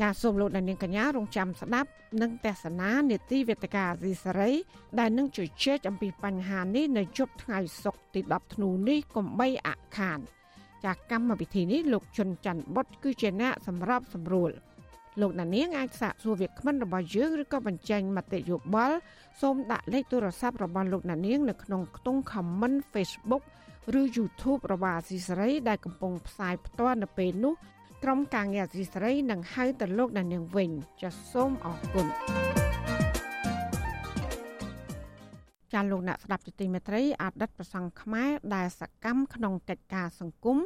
ចាសសូមលោកអ្នកនាងកញ្ញារងចាំស្ដាប់និងទស្សនានេតិវេទិកាអាស៊ីសេរី ដែលនឹងជជែកអំពីបញ្ហានេះនៅជប់ថ្ងៃសុក្រទី10ធ្នូនេះកុំបីអខាន ចាសកម្មវិធីនេះលោកជុនច័ន្ទបុតគឺជាអ្នកសម្របសម្រួលលោកអ្នកនាងអាចសាកសួរវាគ្មិនរបស់យើងឬក៏បញ្ចេញមតិយោបល់សូមដាក់លេខទូរស័ព្ទរបស់លោកអ្នកនាង នៅក្នុងខ្ទង់ comment Facebook ឬ YouTube របស់អាស៊ីសេរីដែលកំពុងផ្សាយផ្ទាល់នៅពេលនេះ ក្រុមការងារអសីសេរីនឹងហៅទៅលោកដានាងវិញចាសសូមអរគុណចាលោកអ្នកស្ដាប់ទទីមេត្រីអតីតប្រសង់ខ្មែរដែលសកម្មក្នុងកិច្ចការសង្គម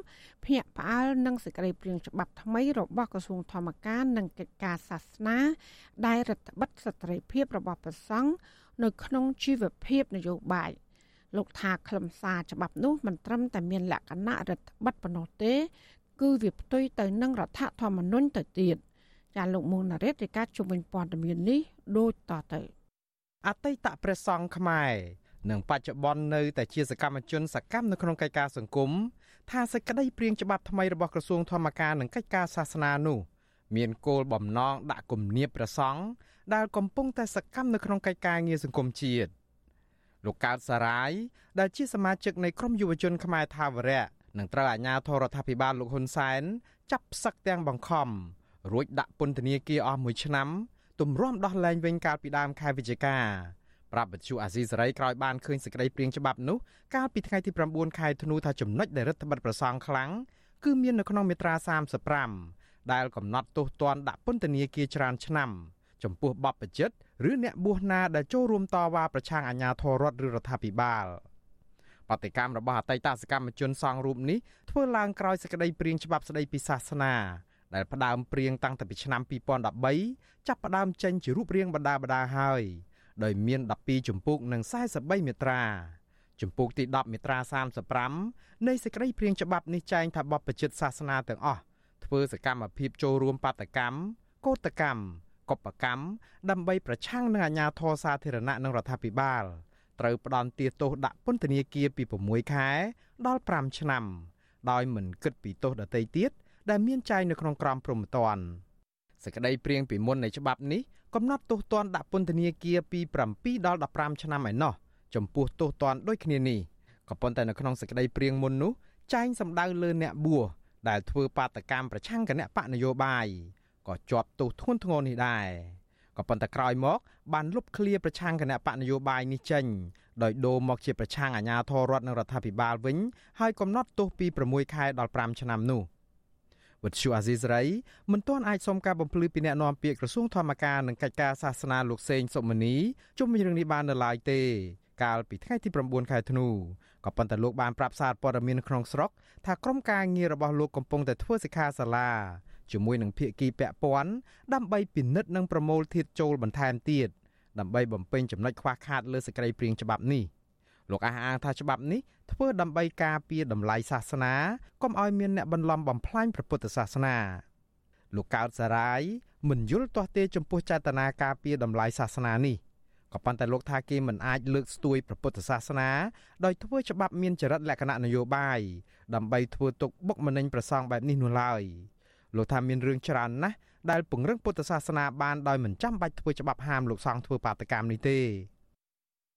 ភ្នាក់ផ្អើលនឹងសេចក្តីព្រាងច្បាប់ថ្មីរបស់ក្រសួងធម្មការនិងកិច្ចការសាសនា ដែលរដ្ឋបិទសិទ្ធិភាពរបស់ប្រសង់នៅក្នុងជីវភាពនយោបាយលោកថាខ្លឹមសារច្បាប់នោះមិនត្រឹមតែមានលក្ខណៈរដ្ឋបិទប៉ុណ្ណោះទេ គឺវាផ្ទុយទៅនឹងរដ្ឋធម្មនុញ្ញទៅទៀតចាលោកមុនណារ៉េតរាយការណ៍ជំនាញព័ត៌មាននេះដូចតទៅអតីតព្រះសង្ឃខ្មែរនិងបច្ចុប្បន្ននៅតែជាសកម្មជនសកម្មនៅក្នុងកិច្ចការសង្គមថាសេចក្តីព្រៀងច្បាប់ថ្មីរបស់ក្រសួងធម្មការនិងកិច្ចការសាសនានោះមានគោលបំណងដាក់គំនាបព្រះសង្ឃដែលកំពុងតែសកម្មនៅក្នុងកិច្ចការងារសង្គមជាតិលោកកើតសារាយដែលជាសមាជិកនៃក្រុមយុវជនខ្មែរថាវរៈ នឹងត្រូវអាជ្ញាធររដ្ឋាភិបាលលោកហ៊ុនសែនចាប់ផ្សឹកទាំងបង្ខំរួចដាក់ពន្ធនាគារអស់មួយឆ្នាំទម្រាំដោះលែងវិញកាលពីដើមខែវិច្ឆិកាប្រាប់បទអាស៊ីសេរីក្រោយបានឃើញសេចក្តីព្រាងច្បាប់នោះកាលពីថ្ងៃទី9ខែធ្នូថាចំណុចដែលរដ្ឋបတ်ប្រសងខ្លាំងគឺមាននៅក្នុងមាត្រា35ដែលកំណត់ទោសទណ្ឌដាក់ពន្ធនាគារច្រើនឆ្នាំចំពោះបបបជិតឬអ្នកបួសណាដែលចូលរួមតវ៉ាប្រឆាំងអាញាធររដ្ឋឬរដ្ឋាភិបាល។ បដកម្មរបស់អតីតសកម្មជនសង្ឃរូបនេះធ្វើឡើងក្រោយសេចក្តីព្រាងច្បាប់ស្តីពីសាសនាដែលផ្ដើមព្រៀងតាំងពីឆ្នាំ2013ចាប់ផ្ដើមចេញជារូបរាងបណ្ដាបណ្ដាហើយដោយមាន12ជំពូកនិង43មាត្រាជំពូកទី10មាត្រា35នៃសេចក្តីព្រាងច្បាប់នេះចែងថាបបប្រជិតសាសនាទាំងអស់ធ្វើសកម្មភាពចូលរួមបាតកម្មកោតកម្មកុបកម្មដើម្បីប្រឆាំងនឹងអាញាធរសាធារណៈនិងរដ្ឋាភិបាល ត្រូវផ្ដន់ទាទោសដាក់ពន្ធនាគារពី6ខែ ដល់5ឆ្នាំ ដោយមិនគិតពីទោសដទៃទៀតដែលមានចែងនៅក្នុងក្រមព្រហ្មទណ្ឌសេចក្តីព្រៀងពីមុននៃច្បាប់នេះកំណត់ទោសទណ្ឌដាក់ពន្ធនាគារពី7ដល់15ឆ្នាំឯណោះចំពោះទោសទណ្ឌដូចគ្នានេះក៏ប៉ុន្តែនៅក្នុងសេចក្តីព្រៀងមុននោះចែងសម្ដៅលើអ្នកបួសដែលធ្វើបាតកម្មប្រឆាំងគណៈបកនយោបាយក៏ជាប់ទោសធ្ងន់ធ្ងរនេះដែរ ក៏ប៉ុន្តែក្រោយមកបានលុបឃ្លាប្រឆាំងគណៈបកនយោបាយនេះចេញដោយដូរមកជាប្រឆាំងអាជ្ញាធររដ្ឋនិងរដ្ឋាភិបាលវិញហើយកំណត់ទោសពី6ខែដល់5ឆ្នាំនោះវិទ្យុអាស៊ីសេរីមិនទាន់អាចសុំការបំភ្លឺពីអ្នកនាំពាក្យក្រសួងធម្មការនិងកិច្ចការសាសនាលោកសេងសុមនីជុំវិញរឿងនេះបាននៅឡើយទេ កាលពីថ្ងៃទី9ខែធ្នូក៏ប៉ុន្តែលោកបានប្រាប់សារព័ត៌មានក្នុងស្រុកថាក្រុមការងាររបស់លោកកំពុងតែធ្វើសិក្ខាសាលា ជាមួយនឹងភាគីពាក់ព័ន្ធដើម្បីពិនិត្យនិងប្រមូលធាតុចូលបន្ថែមទៀតដើម្បីបំពេញចំណុចខ្វះខាតលើសេចក្តីព្រាងច្បាប់នេះលោកអះអាងថាច្បាប់នេះធ្វើដើម្បីការពារតម្លៃសាសនាកុំឲ្យមានអ្នកបន្លំបំផ្លាញព្រះពុទ្ធសាសនាលោកកោតសារាយមិនយល់ទាស់ទេចំពោះចេតនាការពារតម្លៃសាសនានេះក៏ប៉ុន្តែលោកថាគេមិនអាចលើកស្ទួយព្រះពុទ្ធសាសនាដោយធ្វើច្បាប់មានចរិតលក្ខណៈនយោបាយដើម្បីធ្វើទុកបុកម្នេញប្រសងបែបនេះនោះឡើយ លោកថាមានរឿងច្រើនណាស់ដែលពង្រឹងពុទ្ធសាសនាបានដោយមិនចាំបាច់ធ្វើច្បាប់ហាមលោកសង្ឃធ្វើបាតកម្មនេះទេ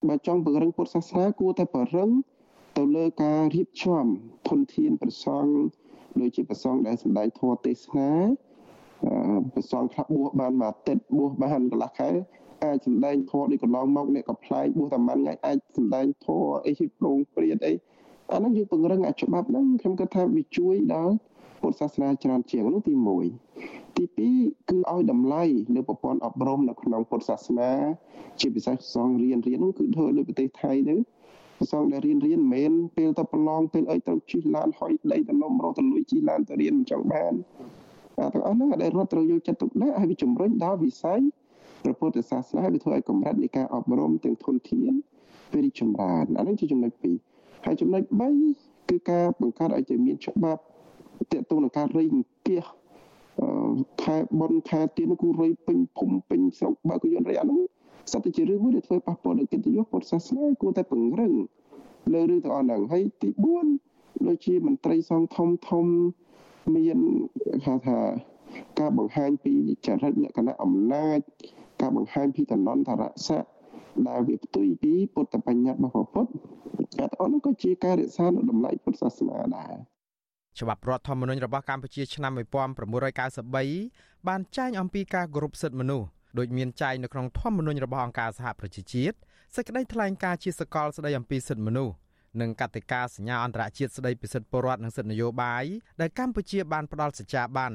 បើចង់ពង្រឹងពុទ្ធសាសនាគួរតែពង្រឹងទៅលើការរៀបចំធនធានប្រសង់ដូចជាប្រសង់ដែលសម្ដែងធម៌ទេសនាប្រសង់ខ្លះបួសបានមួយអាទិត្យបួសបានកន្លះខែអាចសម្ដែងធម៌ដូចកន្លងមកអ្នកក៏ផ្លែកបួសតែមួយថ្ងៃអាចសម្ដែងធម៌អីជាប្រងព្រាតអីអាហ្នឹងយើងពង្រឹងអាច្បាប់ហ្នឹងខ្ញុំគិតថាវាជួយដល់ ពុទ្ធសាសនាច្រើនជាងនោះទី1ទី2គឺឲ្យតម្លៃលើប្រព័ន្ធអប់រំនៅក្នុងពុទ្ធសាសនា ជាពិសេសសងរៀនរៀននោះគឺធ្វើលើប្រទេសថៃទៅសងដែលរៀនរៀនមិនមែនពេលទៅប្រឡងពេលអីត្រូវជិះឡានហុយដីទៅនំរត់ទៅលួយជិះឡានទៅរៀនមិនចង់បានអាទាំងអស់ហ្នឹងដែលរដ្ឋត្រូវយកចិត្តទុកដាក់ឲ្យវាជំរុញដល់វិស័យព្រះពុទ្ធសាសនាវាធ្វើឲ្យកម្រិតនៃការអប់រំទាំងធនធានវារីកចម្រើនអានេះជាចំណុច2ហើយចំណុច3គឺការបង្កើតឲ្យទៅមានច្បាប់ ទាក់ទងនឹងការរៃអង្គាសខែបនខែទៀនគូរៃពេញភូមិពេញស្រុកបើកយន្តរៃអានោះសត្វជារឿងមួយដែលធ្វើប៉ះពាល់ដល់កិត្តិយសពុទ្ធសាសនាគួរតែពង្រឹងលើរឿងទាំងអស់ហ្នឹងហើយទី4ដូចជាមន្ត្រីសង្ឃធំធំមានហៅថាការបង្ហាញពីចរិតលក្ខណៈអំណាចការបង្ហាញពីតំណន្តរស័ក្តិដែលវាផ្ទុយពីពុទ្ធបញ្ញត្តិរបស់ពុទ្ធតែអត់នោះក៏ជាការរក្សានៅតម្លៃពុទ្ធសាសនាដែរ ច្បាប់រដ្ឋធម្មនុញ្ញរបស់កម្ពុជាឆ្នាំ1993បានចែងអំពីការគោរពសិទ្ធិមនុស្សដោយមានចែងនៅក្នុងធម្មនុញ្ញរបស់អង្គការសហប្រជាជាតិសេចក្តីថ្លែងការណ៍ជាសកលស្តីអំពីសិទ្ធិមនុស្សនិងកតិកាសញ្ញាអន្តរជាតិស្តីពីសិទ្ធិពលរដ្ឋនិងសិទ្ធិនយោបាយដែលកម្ពុជាបានផ្ដល់សច្ចាប័ន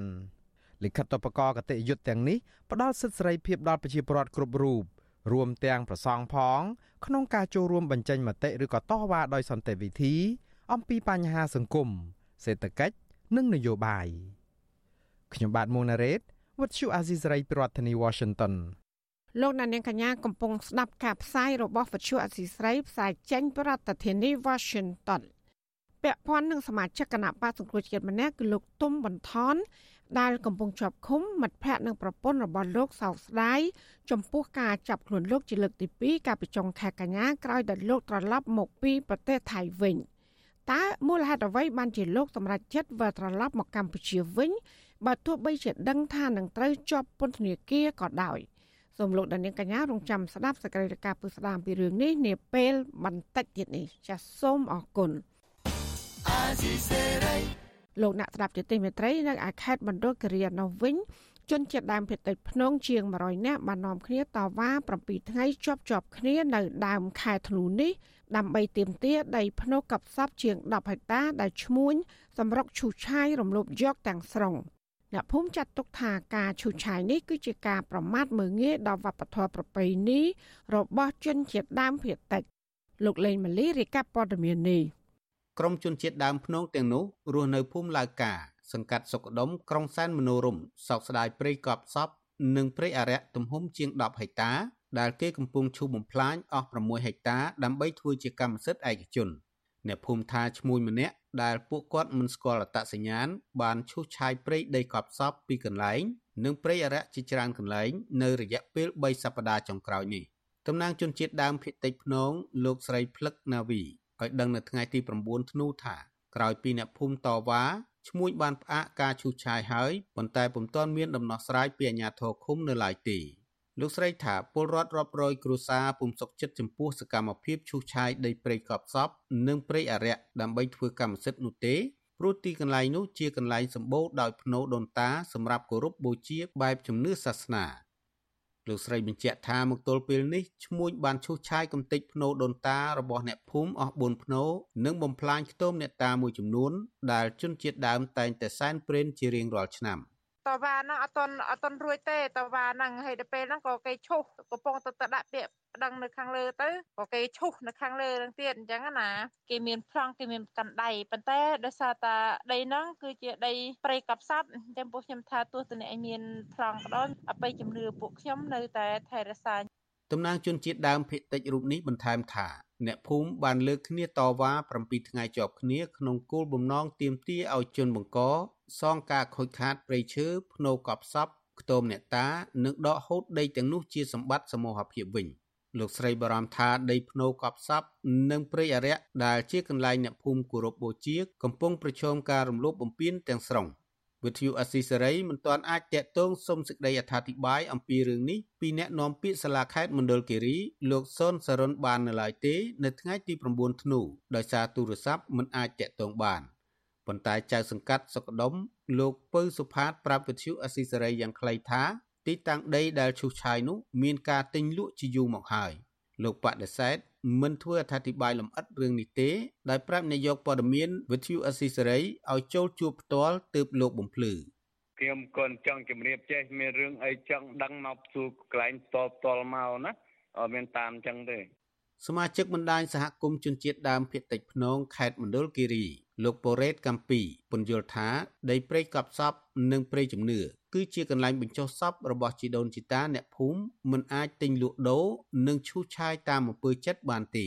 លិខិតតបកកតិយុត្តទាំងនេះផ្ដល់សិទ្ធិសេរីភាពដល់ប្រជាពលរដ្ឋគ្រប់រូបរួមទាំងប្រសង់ផង ក្នុងការចូលរួមបញ្ចេញមតិឬក៏តវ៉ាដោយសន្តិវិធី អំពីបញ្ហាសង្គម សេដ្ឋកិច្ចនិងនយោបាយខ្ញុំបាទមុងណារ៉េត What you Azizray ប្រធានាធិបតី Washington លោកអ្នកនាងកញ្ញាកំពុងស្ដាប់ការផ្សាយរបស់វិទ្យុអសីស្រីផ្សាយចេញពីរដ្ឋធានី Washington ពាក់ព័ន្ធនឹងសមាជិកគណៈបកសង្គ្រោះជាតិម្នាក់គឺលោកទុំបន្ថនដែលកំពុងជាប់ឃុំមិត្តភ័ក្តិនិងប្រពន្ធរបស់លោកសោកស្ដាយចំពោះការចាប់ខ្លួនលោកជាលើកទី2កាលពីចុងខែកញ្ញាក្រោយដែលលោកត្រឡប់មកពីប្រទេសថៃវិញ តើមូលហេតុអ្វីបានជាលោកសម្រេចចិត្តវិលត្រឡប់មកកម្ពុជាវិញបើទោះបីជាដឹងថានឹងត្រូវជាប់ពន្ធនាគារក៏ដោយសូមលោកដានៀងកញ្ញារងចាំស្ដាប់សកម្មភាពពឹស្ដាមពីរឿងនេះនាពេលបន្តិចទៀតនេះចាសសូមអរគុណលោកអ្នកស្ដាប់ជាទីមេត្រីនៅឯខេត្តបណ្ឌុលគិរីនៅវិញជនជាតិដើមភាគតិចភ្នងជាង100នាក់បាននាំគ្នាតវ៉ា7ថ្ងៃជាប់ជាប់គ្នានៅដើមខែធ្នូនេះ ដើម្បីទាមទារដីភ្នៅកັບសពជាង10ហិកតាដែលឈ្មួញសម្រុកឈូសឆាយរំលោភយកទាំងស្រុងអ្នកភូមិចាត់ទុកថាការឈូសឆាយនេះគឺជាការប្រមាថមើលងាយដល់វប្បធម៌ប្រពៃណីរបស់ជនជាតិដើមភាគតិចលោកលេងម៉ាលីរាយការណ៍ព័ត៌មាននេះក្រុមជនជាតិដើមភ្នងទាំងនោះរស់នៅភូមិឡាវកាសង្កាត់សុកដុំក្រុងសែនមនោរមសោកស្ដាយព្រៃកប់សពនិងព្រៃអរិយទំហំជាង10ហិកតា ដែលគេកំពុងឈូសបំផ្លាញអស់6ហិកតាដើម្បីធ្វើជាកម្មសិទ្ធិឯកជនអ្នកភូមិថាឈ្មោះម្នាក់ដែលពួកគាត់មិនស្គាល់អត្តសញ្ញាណបានឈូសឆាយព្រៃដីកប់សពពីកន្លែង និងព្រៃអរិយជាច្រើនកន្លែងនៅរយៈពេល3សប្តាហ៍ចុងក្រោយនេះតំណាងជនជាតិដើមភាគតិចភ្នងលោកស្រីភ្លឹកណាវីឲ្យដឹងនៅថ្ងៃទី9ធ្នូថាក្រោយពីអ្នកភូមិតវ៉ាឈ្មួញបានផ្អាកការឈូសឆាយហើយប៉ុន្តែពុំទាន់មានដំណោះស្រាយពីអាជ្ញាធរឃុំនៅឡើយទេ លោកស្រីថាពលរដ្ឋរាប់រយគ្រួសារពុំសុខចិត្តចំពោះសកម្មភាពឈូសឆាយដីព្រៃកប់សពនិងព្រៃអរិយដើម្បីធ្វើកម្មសិទ្ធិនោះទេព្រោះទីកន្លែងនោះជាកន្លែងសម្បូរដោយភ្នោដូនតាសម្រាប់គោរពបូជាបែបជំនឿសាសនាលោកស្រីបញ្ជាក់ថាមកទល់ពេលនេះឈ្មួញបានឈូសឆាយកំទេចភ្នោដូនតារបស់អ្នកភូមិអស់4ភ្នោនិងបំផ្លាញខ្ទមអ្នកតាមួយចំនួនដែលជនជាតិដើមតែងតែសែនព្រេនជារៀងរាល់ឆ្នាំ។ តវ៉ាហ្នឹងអត់តន់អត់តន់រួចទេតវ៉ាហ្នឹងហើយដល់ពេលហ្នឹងក៏គេឈុះកំពុងទៅដាក់ពាក្យប្តឹងនៅខាងលើទៅក៏គេឈុះនៅខាងលើហ្នឹងទៀតអញ្ចឹងណាគេមានប្លង់គេមានកាន់ដៃប៉ុន្តែដោយសារតាដីហ្នឹងគឺជាដីព្រៃកប់សត្វអញ្ចឹងពួកខ្ញុំថាទោះតអ្នកមានប្លង់ក៏ដោយអបិយជំនឿពួកខ្ញុំនៅតែថែរក្សា តំណាងជនជាតិដើមភាគតិចរូបនេះបន្ថែមថាអ្នកភូមិបានលើកគ្នាតវ៉ា7ថ្ងៃជាប់គ្នាក្នុងគោលបំណងទាមទារឲ្យជនបង្កសងការខូចខាតព្រៃឈើភ្នូកប់សពខ្ទមអ្នកតានិងដកហូតដីទាំងនោះជាសម្បត្តិសមូហភាពវិញលោកស្រីបារម្ភថាដីភ្នូកប់សពនិងព្រៃអរិយដែលជាកន្លែងអ្នកភូមិគោរពបូជា កំពុងប្រឈមការរំលោភបំពានទាំងស្រុង វិទ្យុអស៊ីសេរីមិនទាន់អាចតាក់ទងសុំសេចក្តីអធិប្បាយអំពីរឿងនេះពីអ្នកនាំពាក្យសាលាខេត្តមណ្ឌលគិរីលោកសុនសរុនបាននៅឡើយទេនៅថ្ងៃទី9ធ្នូដោយសារទូរស័ព្ទមិនអាចតាក់ទងបានប៉ុន្តែចៅសង្កាត់សុកដុំលោកពៅសុផាតប្រាប់វិទ្យុអស៊ីសេរីយ៉ាងខ្លីថាទីតាំងដីដែលឈូសឆាយនោះមានការទិញលក់ជាយូរមកហើយលោកបដិសេធ មិនធ្វើអត្ថាធិប្បាយលម្អិតរឿងនេះទេដោយប្រាប់នាយកព័ត៌មានវិទ្យុអស៊ីសេរីឲ្យចូលជួបផ្ទាល់ទើបលោកបំភ្លឺខ្ញុំក៏ចង់ជម្រាបចេះមានរឿងអីចង់ដឹងមកសួរកន្លែងតបតល់មកណាអត់មានតាមចឹងទេសមាជិកបណ្ដាញសហគមន៍ជនជាតិដើមភាគតិចភ្នងខេត្តមណ្ឌលគិរី លោកប៉ូរ៉េតកំពីពន្យល់ថាដីព្រៃកប់សពនិងព្រៃជំនឿគឺជាកន្លែងបញ្ចុះសពរបស់ជីដូនជីតាអ្នកភូមិមិនអាចទិញលក់ដូរនិងឈូសឆាយតាមអំពើចិត្តបានទេ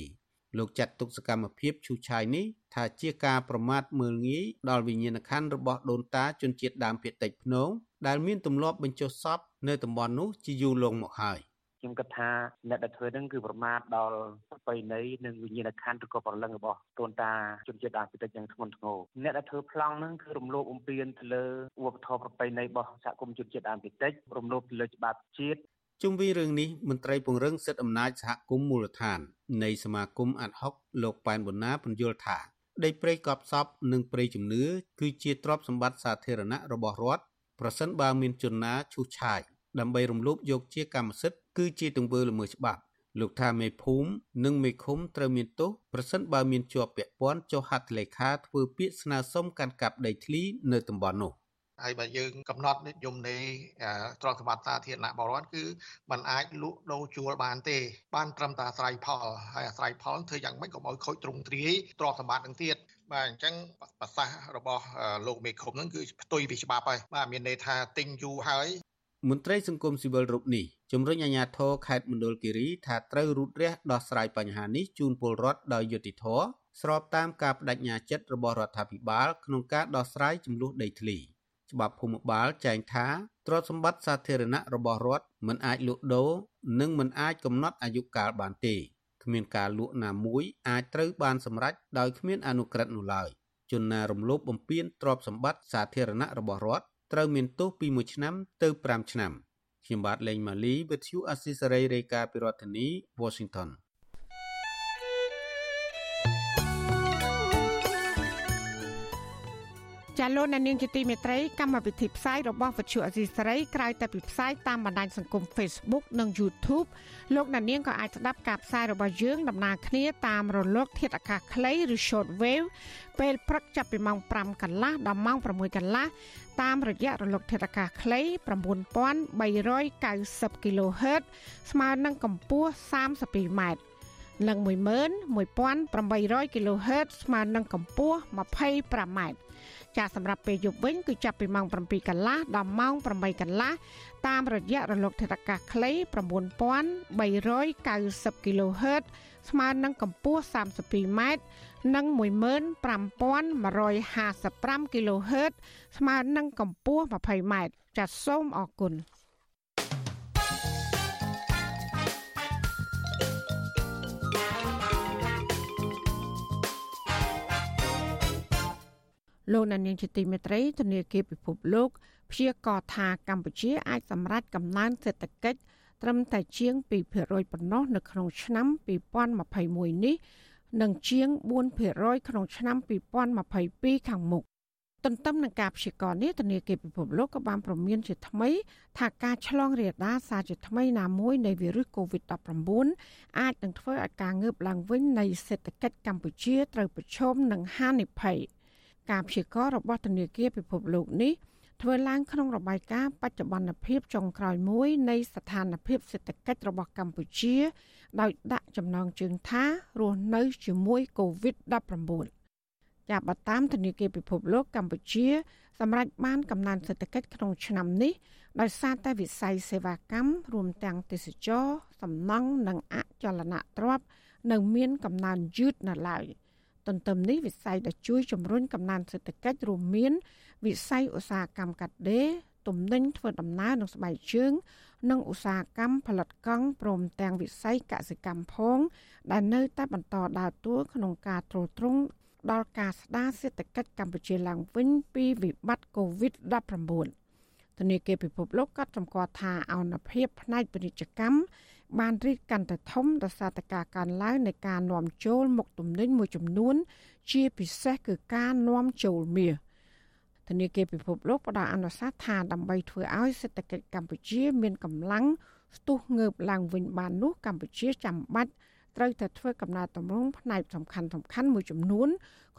លោកចាត់ទុកសកម្មភាពឈូសឆាយនេះថាជាការប្រមាថមើលងាយដល់វិញ្ញាណក្ខន្ធរបស់ដូនតាជនជាតិដើមភាគតិចភ្នងដែលមានទម្លាប់បញ្ចុះសពនៅតំបន់នោះជាយូរលង់មកហើយ ខ្ញុំគិតថាអ្នកដែលធ្វើហ្នឹងគឺប្រមាថដល់ប្រពៃណីនិងវិញ្ញាណក្ខន្ធឬក៏ប្រលឹងរបស់ដូនតាជនជាតិដើមភាគតិចយ៉ាងធ្ងន់ធ្ងរអ្នកដែលធ្វើប្លង់ហ្នឹងគឺរំលោភបំពានទៅលើវប្បធម៌ប្រពៃណីរបស់សហគមន៍ជនជាតិដើមភាគតិចរំលោភទៅលើច្បាប់ជាតិជុំវិញរឿងនេះមន្ត្រីពង្រឹងសិទ្ធិអំណាចសហគមន៍មូលដ្ឋាន នៃសមាគមអាត់ហុកលោកប៉ែនប៊ុនណាពន្យល់ថាដីព្រៃកប់សពនិងព្រៃជំនឿគឺជាទ្រព្យសម្បត្តិសាធារណៈរបស់រដ្ឋប្រសិនបើមានជនណាឈូសឆាយ ដើម្បីរំលោភយកជាកម្មសិទ្ធិគឺជាទង្វើល្មើសច្បាប់លោកថាមេភូមិនិងមេឃុំត្រូវមានទោសប្រសិនបើមានជាប់ពាក់ព័ន្ធចុះហត្ថលេខាធ្វើពាក្យស្នើសុំកាន់កាប់ដីធ្លីនៅតំបន់នោះហើយបើយើងកំណត់និយមនៃទ្រព្យសម្បត្តិសាធារណៈបរិវត្តគឺมันអាចលក់ដូរជួលបានទេបានត្រឹមតែអាស្រ័យផលហើយអាស្រ័យផលធ្វើយ៉ាងម៉េចកុំឲ្យខូចទ្រង់ទ្រាយទ្រព្យសម្បត្តិនឹងទៀតបាទអញ្ចឹងប្រសាសន៍របស់លោកមេឃុំហ្នឹងគឺផ្ទុយពីច្បាប់ហើយបាទមានន័យថាទិញយូរហើយ មន្ត្រីសង្គមស៊ីវិលរូបនេះជំរុញអាជ្ញាធរខេត្តមណ្ឌលគិរីថាត្រូវរូតរះដោះស្រាយបញ្ហានេះជូនពលរដ្ឋដោយយុត្តិធម៌ស្របតាមការបដិញ្ញាចិត្តរបស់រដ្ឋាភិបាលក្នុងការដោះស្រាយចំនួនដីធ្លីច្បាប់ភូមិបាលចែងថាទ្រព្យសម្បត្តិសាធារណៈរបស់រដ្ឋមិនអាចលក់ដូរនិងមិនអាចកំណត់អាយុកាលបានទេគ្មានការលក់ណាមួយអាចត្រូវបានសម្រេចដោយគ្មានអនុក្រឹត្យនោះឡើយជនណារំលោភបំពានទ្រព្យសម្បត្តិសាធារណៈរបស់រដ្ឋ ត្រូវមានទោសពី1ឆ្នាំទៅ5ឆ្នាំខ្ញុំបាទលេងម៉ាលីវិទ្យុអស៊ីសេរីរាយការណ៍ពីរដ្ឋធានី Washington ចាលោកអ្នកនាងជាទីមេត្រីកម្មវិធីផ្សាយរបស់វិទ្យុអសីសេរីក្រៅតែពីផ្សាយតាមបណ្ដាញសង្គម Facebook និង YouTube លោកអ្នកនាងក៏អាចស្ដាប់ការផ្សាយរបស់យើងដំណើរគ្នាតាមរលក ធាតុអាកាសខ្លីឬ Shortwave ពេលព្រឹកចាប់ពីម៉ោង5កន្លះដល់ម៉ោង6កន្លះតាមរយៈរលកធាតុអាកាសខ្លី9390 kHz ស្មើនឹងកម្ពស់ 32m និង11800 kHz ស្មើនឹងកម្ពស់ 25m ចាសម្រាប់ពេលយប់វិញគឺចាប់ពីម៉ោង7កន្លះដល់ម៉ោង8កន្លះតាមរយៈរលកធាតុអាកាសខ្លី9390 kHz ស្មើនឹងកម្ពស់ 32m និង15155 kHz ស្មើនឹងកម្ពស់ 20m ចាសសូមអរគុណ លោកនានីជាទីមេត្រីធនាគារពិភពលោកព្យាករថាកម្ពុជាអាចសម្រេចកំណើនសេដ្ឋកិច្ចត្រឹមតែជាង2%ប៉ុណ្ណោះនៅក្នុងឆ្នាំ2021នេះនិងជាង4%ក្នុងឆ្នាំ2022ខាងមុខទន្ទឹមនឹងការព្យាករណ៍នេះធនាគារពិភពលោកក៏បានប្រមានជាថ្មីថាការឆ្លងរាលដាលសារជាថ្មីណាមួយនៃវីរុស COVID-19 អាចនឹងធ្វើឲ្យការងើបឡើងវិញនៃសេដ្ឋកិច្ចកម្ពុជាត្រូវប្រឈមនឹងហានិភ័យ។ ការព្យាករណ៍របស់ធនាគារពិភពលោកនេះធ្វើឡើងក្នុងរបាយការណ៍បច្ចុប្បន្នភាពចុងក្រោយមួយនៃស្ថានភាពសេដ្ឋកិច្ចរបស់កម្ពុជា ដោយដាក់ចំណងជើងថារស់នៅជាមួយ COVID-19 ចាបតាមធនាគារពិភពលោកកម្ពុជា សម្រាប់បានកំណើនសេដ្ឋកិច្ចក្នុងឆ្នាំនេះដោយសារតែវិស័យសេវាកម្មរួមទាំងទេសចរសំណង់និងអចលនទ្រព្យនៅមានកំណើនយឺតនៅឡើយ។ ទន្ទឹមនេះវិស័យដែលជួយជំរុញកំណើនសេដ្ឋកិច្ចរួមមាន វិស័យឧស្សាហកម្មកាត់ដេរទំនិញធ្វើដំណើរនិងស្បែកជើង និងឧស្សាហកម្មផលិតកង់ព្រមទាំងវិស័យកសិកម្មផង ដែលនៅតែបន្តដើរតួក្នុងការទ្រទ្រង់ដល់ការស្ដារសេដ្ឋកិច្ចកម្ពុជាឡើងវិញពីវិបត្តិ COVID-19 ធនាគារពិភពលោកក៏សម្គាល់ថាអនុភាពផ្នែកពាណិជ្ជកម្ម បានរីកកាន់តែធំដោយសារតែការកើនឡើងនៃការនាំចូលមុខទំនិញមួយចំនួន ជាពិសេសគឺការនាំចូលមាសធនាគារពិភពលោកផ្ដល់អនុសាសន៍ថាដើម្បីធ្វើឲ្យសេដ្ឋកិច្ចកម្ពុជា មានកម្លាំងស្ទុះងើបឡើងវិញបាននោះកម្ពុជាចាំបាច់ត្រូវតែធ្វើកំណែតម្រង់ផ្នែកសំខាន់សំខាន់មួយចំនួន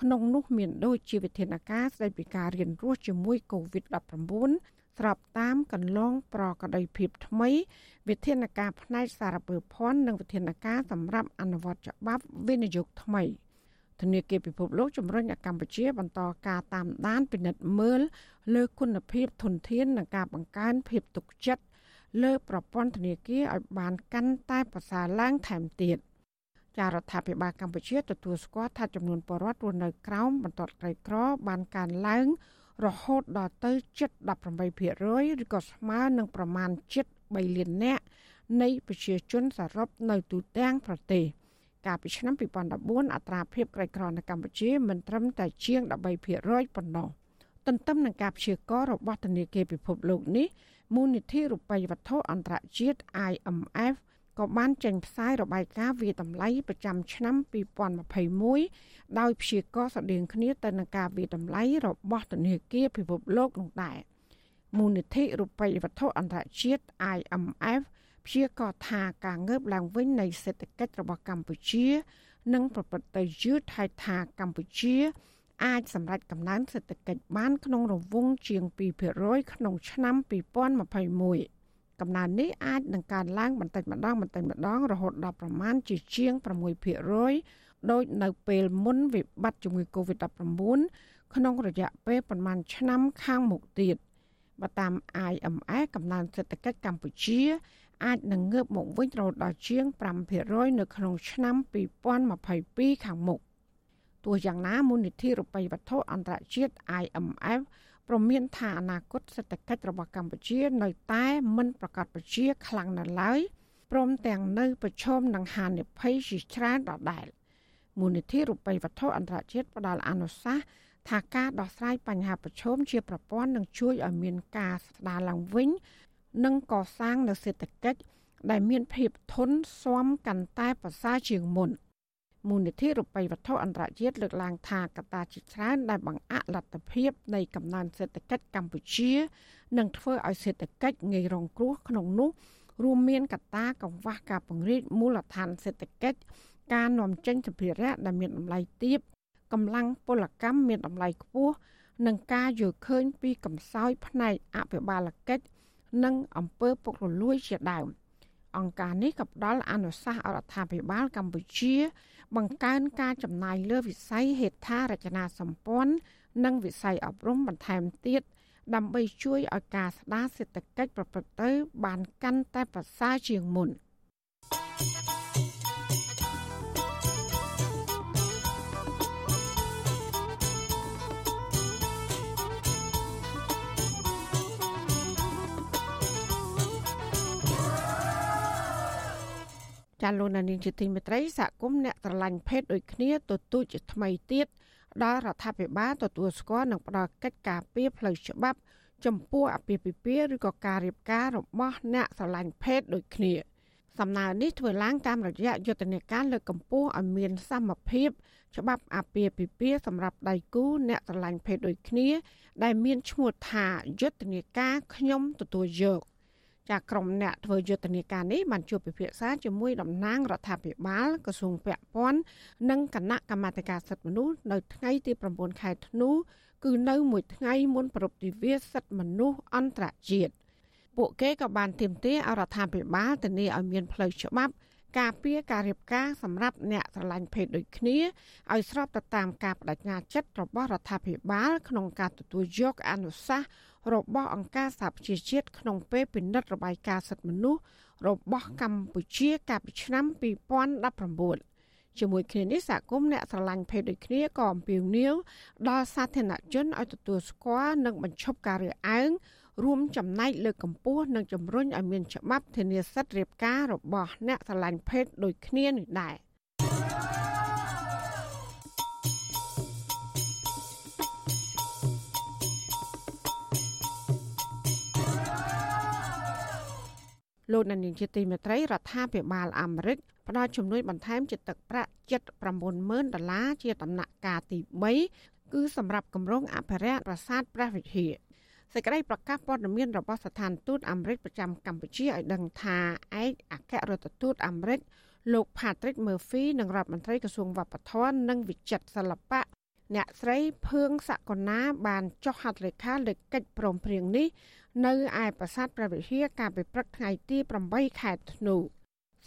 ក្នុងនោះមានដូចជាវិធានការស្តីពីការរៀនរស់ជាមួយ COVID-19 ស្របតាមកន្លងប្រកដីភាពថ្មី វិធានការផ្នែកសារពើភ័ណ្ឌនិងវិធានការសម្រាប់អនុវត្តច្បាប់វិនិយោគថ្មីធនាគារពិភពលោកជំរុញឲ្យកម្ពុជាបន្តការតាមដានពិនិត្យមើលលើគុណភាពធនធាននិងការបង្កើនភាពទុកចិត្តលើប្រព័ន្ធធនាគារឲ្យបានកាន់តែប្រសើរឡើងថែមទៀតចារដ្ឋាភិបាលកម្ពុជាទទួលស្គាល់ថាចំនួនពលរដ្ឋរស់នៅក្រោមបន្ទាត់ក្រីក្របានកើនឡើង រហូតដល់ទៅជិត18%ឬក៏ស្មើនឹងប្រមាណជិត3លាននាក់នៃប្រជាជនសរុបនៅទូទាំងប្រទេសកាលពីឆ្នាំ2014អត្រាភាពក្រីក្រនៅកម្ពុជាមិនត្រឹមតែជាង13%ប៉ុណ្ណោះទន្ទឹមនឹងការព្យាករណ៍របស់ធនាគារពិភពលោកនេះមូលនិធិរូបិយវត្ថុអន្តរជាតិ IMF ក៏បានចេញផ្សាយរបាយការណ៍វាតម្លៃប្រចាំឆ្នាំ2021ដោយព្យាករណ៍ស្តៀងគ្នាទៅនឹងការវាតម្លៃរបស់ធនាគារពិភពលោកនោះដែរមូលនិធិរូបិយវត្ថុអន្តរជាតិ IMF ព្យាករណ៍ថាការងើបឡើងវិញនៃសេដ្ឋកិច្ចរបស់កម្ពុជានឹងប្រព្រឹត្តទៅយឺតហើយថាកម្ពុជាអាចសម្រេចកំណើនសេដ្ឋកិច្ចបានក្នុងរង្វង់ជាង2%ក្នុងឆ្នាំ2021 កំណើននេះអាចនឹងកើនឡើងបន្តិចម្ដងបន្តិចម្ដងរហូតដល់ប្រមាណជាជាង6%ដោយនៅពេលមុនវិបត្តិជំងឺ Covid-19 ក្នុងរយៈពេលប្រមាណឆ្នាំខាងមុខទៀតបើតាម IMF កំណើនសេដ្ឋកិច្ចកម្ពុជា អាចនឹងងើបមកវិញរហូតដល់ជាង5%នៅក្នុងឆ្នាំ2022ខាងមុខទោះយ៉ាងណាមូលនិធិរូបិយវត្ថុអន្តរជាតិ IMF ព្រមមានថាអនាគតសេដ្ឋកិច្ចរបស់កម្ពុជានៅតែមិនប្រកបប្រជាខ្លាំងនៅឡើយព្រមទាំងនៅប្រឈមនឹងហានិភ័យជាច្រើនដដែលមូលនិធិរូបិយវត្ថុអន្តរជាតិផ្ដល់អនុសាសន៍ថាការដោះស្រាយបញ្ហាប្រឈមជាប្រព័ន្ធនឹងជួយឲ្យមានការស្ដារឡើងវិញ និងកសាងនូវសេដ្ឋកិច្ចដែលមានភាពធន់ស៊ាំកាន់តែប្រសើរជាងមុន។ មូលនិធិរូបិយវត្ថុអន្តរជាតិលើកឡើងថាកត្តាជាច្រើនដែលបង្អាក់លទ្ធភាពនៃកំណើនសេដ្ឋកិច្ចកម្ពុជានឹងធ្វើឲ្យសេដ្ឋកិច្ចងាយរងគ្រោះក្នុងនោះរួមមានកត្តាកង្វះការពង្រីកមូលដ្ឋានសេដ្ឋកិច្ចការនាំចេញសម្ភារៈដែលមានតម្លៃទាបកម្លាំងពលកម្មមានតម្លៃខ្ពស់និងការយល់ឃើញពីកំសោយផ្នែកអភិបាលកិច្ចនិងអំពើពុករលួយជាដើមអង្គការនេះក៏ផ្ដល់អនុសាសន៍រដ្ឋាភិបាលកម្ពុជា បង្កើនការចំណាយលើវិស័យហេដ្ឋារចនាសម្ព័ន្ធនិងវិស័យអប់រំបន្ថែមទៀតដើម្បីជួយឲ្យការស្ដារសេដ្ឋកិច្ចប្រព្រឹត្តទៅបានកាន់តែប្រសើរជាងមុន។ ចាលោកនានីជាទីមេត្រីសហគមន៍អ្នកស្រឡាញ់ភេទដូចគ្នាទទូចជាថ្មីទៀតដល់រដ្ឋាភិបាលទទួលស្គាល់និងផ្ដល់កិច្ចការពីផ្លូវច្បាប់ ចំពោះអពាហ៍ពិពាហ៍ឬក៏ការរៀបការរបស់អ្នកស្រឡាញ់ភេទដូចគ្នាសំណើនេះធ្វើឡើងតាមរយៈយុទ្ធនាការលើកកម្ពស់ឲ្យមានសមភាព ច្បាប់អាពាហ៍ពិពាហ៍សម្រាប់ដៃគូអ្នកស្រឡាញ់ភេទដូចគ្នា ដែលមានឈ្មោះថាយុទ្ធនាការខ្ញុំទទួលយក ចាក្រុមអ្នកធ្វើយុទ្ធនាការនេះបានជួបពិភាក្សាជាមួយតំណាងរដ្ឋាភិបាលក្រសួងពាក់ព័ន្ធនិងគណៈកម្មាធិការសិទ្ធិមនុស្សនៅថ្ងៃទី9ខែធ្នូគឺនៅមួយថ្ងៃមុនប្រពៃទិវាសិទ្ធិមនុស្សអន្តរជាតិពួកគេក៏បានទាមទារឲ្យរដ្ឋាភិបាលធានាឲ្យមានផ្លូវច្បាប់ ការពារការរៀបការសម្រាប់អ្នកស្រឡាញ់ភេទដូចគ្នាឲ្យស្របទៅតាមការបដិញ្ញាចិត្តរបស់រដ្ឋាភិបាល ក្នុងការទទួលយកអនុសាសន៍របស់អង្គការសហប្រជាជាតិក្នុងពេលពិនិត្យរបាយការណ៍សិទ្ធិមនុស្សរបស់កម្ពុជាកាលពីឆ្នាំ2019ជាមួយគ្នានេះសហគមន៍អ្នកស្រឡាញ់ភេទដូចគ្នាក៏អំពាវនាវដល់សាធារណជនឲ្យទទួលស្គាល់និងបញ្ឈប់ការរើសអើង រួមចំណែកលើកកម្ពស់និងជំរុញឲ្យមានច្បាប់ធានាសិទ្ធិរៀបការរបស់អ្នកស្រឡាញ់ភេទដូចគ្នានេះដែរលោកនាយកទីមេត្រីរដ្ឋាភិបាលអាមេរិកផ្ដល់ជំនួយបន្ថែមជាទឹកប្រាក់790,000ដុល្លារជាដំណាក់កាលទី3គឺសម្រាប់គម្រោងអភិរក្សប្រាសាទព្រះវិហារ សេចក្តីប្រកាសព័ត៌មានរបស់ស្ថានទូតអាមេរិកប្រចាំកម្ពុជាឲ្យដឹងថាឯកអគ្គរដ្ឋទូតអាមេរិកលោក Patrick Murphy និងរដ្ឋមន្ត្រីក្រសួងវប្បធម៌និងវិចិត្រសិល្បៈអ្នកស្រីភឿងសកលណាបានចុះហត្ថលេខាលើកិច្ចព្រមព្រៀងនេះនៅឯប្រាសាទព្រះវិហារកាលពីព្រឹកថ្ងៃទី8ខែធ្នូ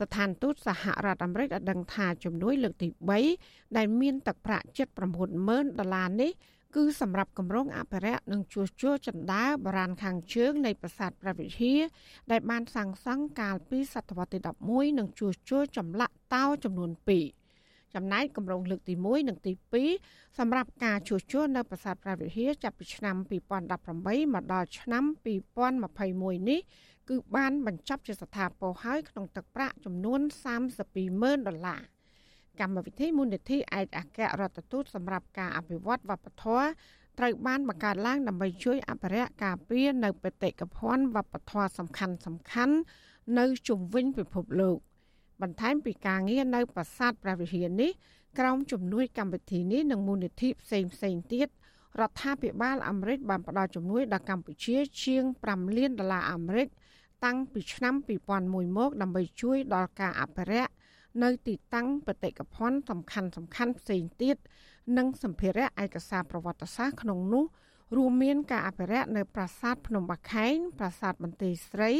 ស្ថានទូតសហរដ្ឋអាមេរិកបានដឹងថាជំនួយលើកទី3ដែលមានទឹកប្រាក់790,000ដុល្លារនេះ គឺសម្រាប់គម្រោងអភិរក្សនិងជួសជុលចណ្ដើបរានខាងជើងនៃប្រាសាទព្រះវិហារដែលបានសាងសង់កាលពីសតវត្សទី11និងជួសជុលចម្លាក់តោចំនួន2ចំណែកគម្រោងលើកទី1និងទី2សម្រាប់ការជួសជុលនៅប្រាសាទព្រះវិហារចាប់ពីឆ្នាំ2018មកដល់ឆ្នាំ2021នេះគឺបានបញ្ចប់ជាស្ថាពរហើយក្នុងទឹកប្រាក់ចំនួន32,000ដុល្លារ កម្មវិធីមូលនិធិឯកអគ្គរដ្ឋទូតសម្រាប់ការអភិវឌ្ឍវប្បធម៌ត្រូវបានបង្កើតឡើងដើម្បីជួយអភិរក្សការពារនៅបេតិកភណ្ឌវប្បធម៌សំខាន់សំខាន់នៅជុំវិញពិភពលោក បន្ថែមពីការងារនៅប្រាសាទព្រះវិហារនេះក្រោមជំនួយកម្មវិធីនេះនិងមូលនិធិផ្សេងផ្សេងទៀតរដ្ឋាភិបាលអាមេរិកបានផ្ដល់ជំនួយដល់កម្ពុជាជាង5លានដុល្លារអាមេរិកតាំងពីឆ្នាំ2001មកដើម្បីជួយដល់ការអភិរក្ស នៅទីតាំងបេតិកភណ្ឌសំខាន់សំខាន់ផ្សេងទៀតនិងសម្ភារៈឯកសារប្រវត្តិសាស្ត្រក្នុងនោះ រួមមានការអភិរក្សនៅប្រាសាទភ្នំបាខែងប្រាសាទមន្ទីរស្រី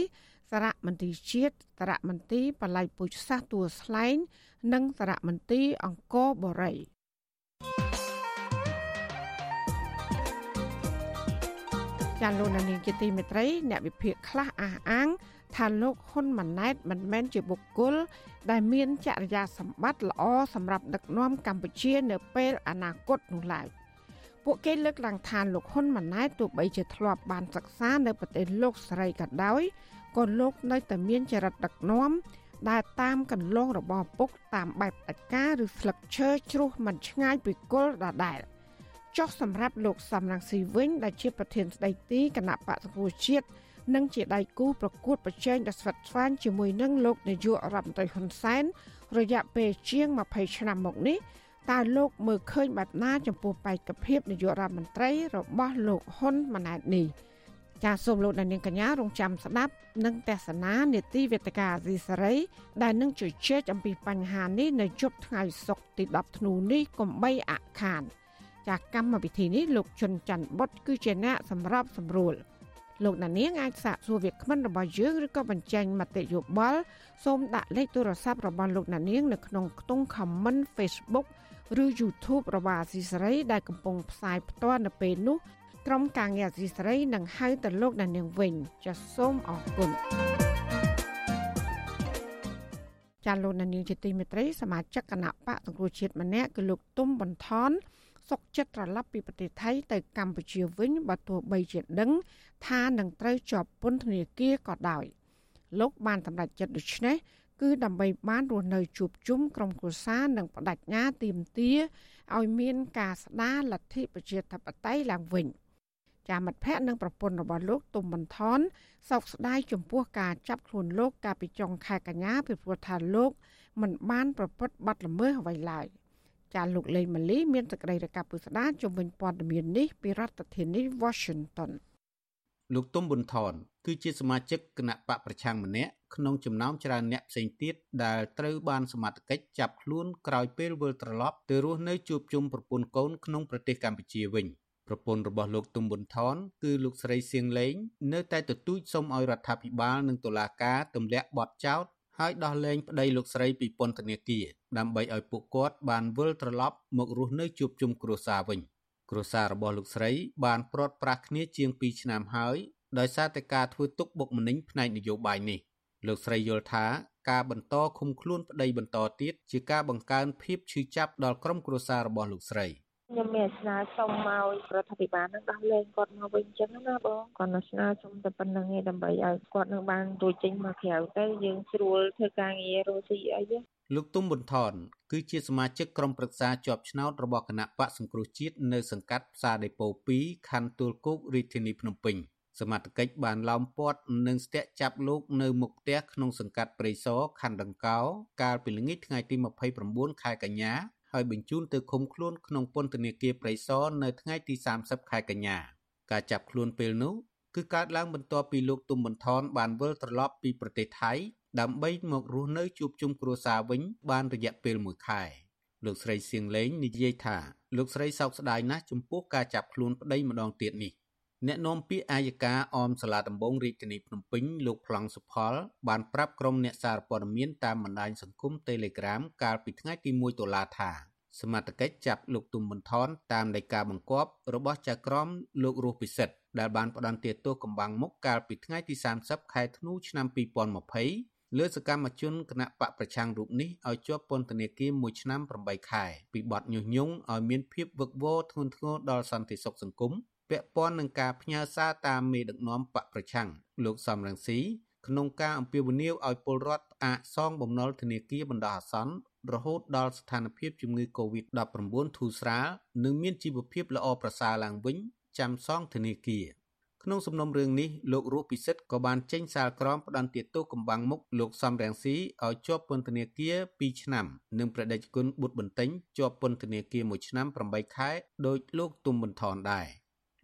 សារមន្ទីរជាតិសារមន្ទីរបល័យពុជសាសទួលស្លែង និងសារមន្ទីរអង្គរបូរីចាលោកនាងជាទីមេត្រីអ្នកវិភាគខ្លះអះអាង ថាលោកហ៊ុនម៉ាណែតមិនមែនជាបុគ្គលដែលមានចរិយាសម្បត្តិល្អសម្រាប់ដឹកនាំកម្ពុជានៅពេលអនាគតនោះឡើយពួកគេលើកឡើងថាលោកហ៊ុនម៉ាណែតទោះបីជាធ្លាប់បានសិក្សានៅប្រទេសលោកសេរីក៏ដោយក៏លោកនៅតែមានចរិតដឹកនាំដែលតាមកន្លងរបស់ពុកតាមបែបអកាឬស្លឹកឈើជ្រុះមិនឆ្ងាយពីគល់ដដែលចុះសម្រាប់លោកសំរងស៊ីវិញដែលជាប្រធានស្ដីទីគណៈបកសង្គ្រោះជាតិ និងជាដៃគូប្រកួតប្រជែងដ៏ស្វិតស្វាញជាមួយនឹងលោកនាយករដ្ឋមន្ត្រីហ៊ុនសែនរយៈពេលជាង20ឆ្នាំមកនេះតើលោកមើលឃើញបែបណាចំពោះបេក្ខភាពនាយករដ្ឋមន្ត្រីរបស់លោកហ៊ុនម៉ាណែតនេះចាសសូមលោកអ្នកនាងកញ្ញារងចាំស្ដាប់និងទស្សនានេតិវេទិកាអាស៊ីសេរីដែលនឹងជជែកអំពីបញ្ហានេះនៅជប់ថ្ងៃសុក្រទី10ធ្នូនេះកុំបីអខានចាសកម្មវិធីនេះលោកជុនច័ន្ទបុតគឺជាអ្នកសម្របសម្រួល លោកណានៀងអាចសាកសួរវាគ្មិនរបស់យើងឬក៏បញ្ចេញមតិយោបល់សូមដាក់លេខទូរស័ព្ទរបស់លោកណានៀងនៅក្នុងខ្ទង់ comment Facebook ឬ YouTube របស់អាស៊ីសេរីដែលកំពុងផ្សាយផ្ទាល់នៅពេលនេះក្រុមការងារអាស៊ីសេរីនឹងហៅទៅលោកណានៀងវិញចាសសូមអរគុណចាលោកណានៀងជាទីមេត្រីសមាជិកគណៈបកសង្គ្រោះជាតិម្នាក់គឺលោកទុំបន្ថន សុកចិត្តត្រឡប់ពីប្រទេសថៃទៅកម្ពុជាវិញបើទោះបីជាដឹង ថានឹងត្រូវជាប់ពន្ធនាគារក៏ដោយលោកបានសម្រេចចិត្តដូច្នេះគឺដើម្បីបានរស់នៅជួបជុំក្រុមគ្រួសារនិងបដិញ្ញាទីមទាឲ្យមានការស្ដារលទ្ធិប្រជាធិបតេយ្យឡើងវិញចាមិត្តភ័ក្តិនិងប្រពន្ធរបស់លោកទុំបន្ថនសោកស្ដាយចំពោះការចាប់ខ្លួនលោកកាលពីចុងខែកញ្ញាពីព្រោះថាលោកមិនបានប្រព្រឹត្តបទល្មើសអ្វីឡើយ ចាលោកលេងម៉ាលីមានសេចក្តីរាយការណ៍ពុស្ដាជំវិញព័ត៌មាននេះពីរដ្ឋធានី Washington លោកទុំប៊ុនថនគឺជាសមាជិកគណៈបកប្រឆាំងម្នាក់ក្នុងចំណោមច្រើនអ្នកផ្សេងទៀតដែលត្រូវបានសមត្ថកិច្ចចាប់ខ្លួនក្រោយពេលវិលត្រឡប់ទៅរស់នៅជួបជុំប្រពន្ធកូនក្នុងប្រទេសកម្ពុជាវិញប្រពន្ធរបស់លោកទុំប៊ុនថនគឺលោកស្រីសៀងលេង នៅតែទទូចសុំឲ្យរដ្ឋាភិបាលនិងតុលាការទម្លាក់បទចោទ ហើយដោះលែងប្តីលោកស្រីពីពន្ធនាគារដើម្បីឲ្យពួកគាត់បានវិលត្រឡប់មករស់នៅជួបជុំគ្រួសារវិញគ្រួសាររបស់លោកស្រីបានព្រាត់ប្រាសគ្នាជាង2ឆ្នាំហើយដោយសារតែការធ្វើទុកបុកម្នេញផ្នែកនយោបាយនេះលោកស្រីយល់ថាការបន្តឃុំខ្លួនប្តីបន្តទៀតជាការបង្កើនភាពឈឺចាប់ដល់ក្រុមគ្រួសាររបស់លោកស្រី។ ខ្ញុំមានស្នើសុំមករដ្ឋាភិបាលនឹងដោះលែងគាត់មកវិញអញ្ចឹងណាបងគាត់នៅស្នើសុំតែប៉ុណ្្នឹងឯងដើម្បីឲ្យគាត់នឹងបានរួចចេញមកក្រៅទៅយើងស្រួលធ្វើការងាររស់ស៊ីអីទេលោកទុំប៊ុនថនគឺជាសមាជិកក្រុមប្រឹក្សាជាប់ឆ្នោតរបស់គណៈបកសង្គ្រោះជាតិនៅសង្កាត់ផ្សារដេប៉ូ2ខណ្ឌទួលគោករាជធានីភ្នំពេញសមត្ថកិច្ចបានឡោមព័ទ្ធនិងស្ទាក់ចាប់លោកនៅមុខផ្ទះក្នុងសង្កាត់ព្រៃសរខណ្ឌដង្កោ កាលពីល្ងាចថ្ងៃទី29ខែកញ្ញា ហើយបញ្ជូនទៅឃុំខ្លួនក្នុងពន្ធនាគារព្រៃសរនៅថ្ងៃទី30ខែកញ្ញាការចាប់ខ្លួនពេលនោះគឺកើតឡើងបន្ទាប់ពីលោកទុំបន្ថនបានវិលត្រឡប់ពីប្រទេសថៃដើម្បីមករស់នៅជួបជុំគ្រួសារវិញបានរយៈពេល1ខែលោកស្រីសៀងលេងនិយាយថាលោកស្រីសោកស្ដាយណាស់ចំពោះការចាប់ខ្លួនប្តីម្ដងទៀតនេះ អ្នកនាំពាក្យអាយកាអមសាលាដំបងរាជធានីភ្នំពេញលោកប្លង់សុផល បានប្រាប់ក្រុមអ្នកសារព័ត៌មានតាមបណ្ដាញសង្គម Telegram កាលពីថ្ងៃទី1តុលាថាសមត្ថកិច្ចចាប់លោកទុំបន្ថនតាមដីកាបង្គាប់របស់ចៅក្រមលោករស់ពិសិដ្ឋដែលបានផ្ដន្ទាទោសកម្បាំងមុខកាលពីថ្ងៃទី30ខែធ្នូឆ្នាំ2020លើសកម្មជនគណៈបកប្រឆាំងរូបនេះឲ្យជាប់ពន្ធនាគារ1ឆ្នាំ8ខែពីបទញុះញង់ឲ្យមានភាពវឹកវរធ្ងន់ធ្ងរដល់សន្តិសុខសង្គម ពាក់ព័ន្ធនឹងការផ្ញើសារតាមមេដឹកនាំបកប្រឆាំងលោកសំរងស៊ីក្នុងការអំពាវនាវឲ្យពលរដ្ឋផ្អាកសងបំណុលធនាគារបណ្ដោះអាសន្នរហូតដល់ស្ថានភាពជំងឺ Covid-19 ធូរស្រាលនិងមានជីវភាពល្អប្រសើរឡើងវិញចាំសងធនាគារក្នុងសំណុំរឿងនេះលោករស់ពិសិដ្ឋក៏បានចេញសាលក្រមផ្ដន្ទាទោសកម្បាំងមុខលោកសំរងស៊ីឲ្យជាប់ពន្ធនាគារ2ឆ្នាំ និងព្រះដេចគុណបុត្របន្ទិញជាប់ពន្ធនាគារ1ឆ្នាំ8ខែដោយលោកទុំបន្ថនដែរ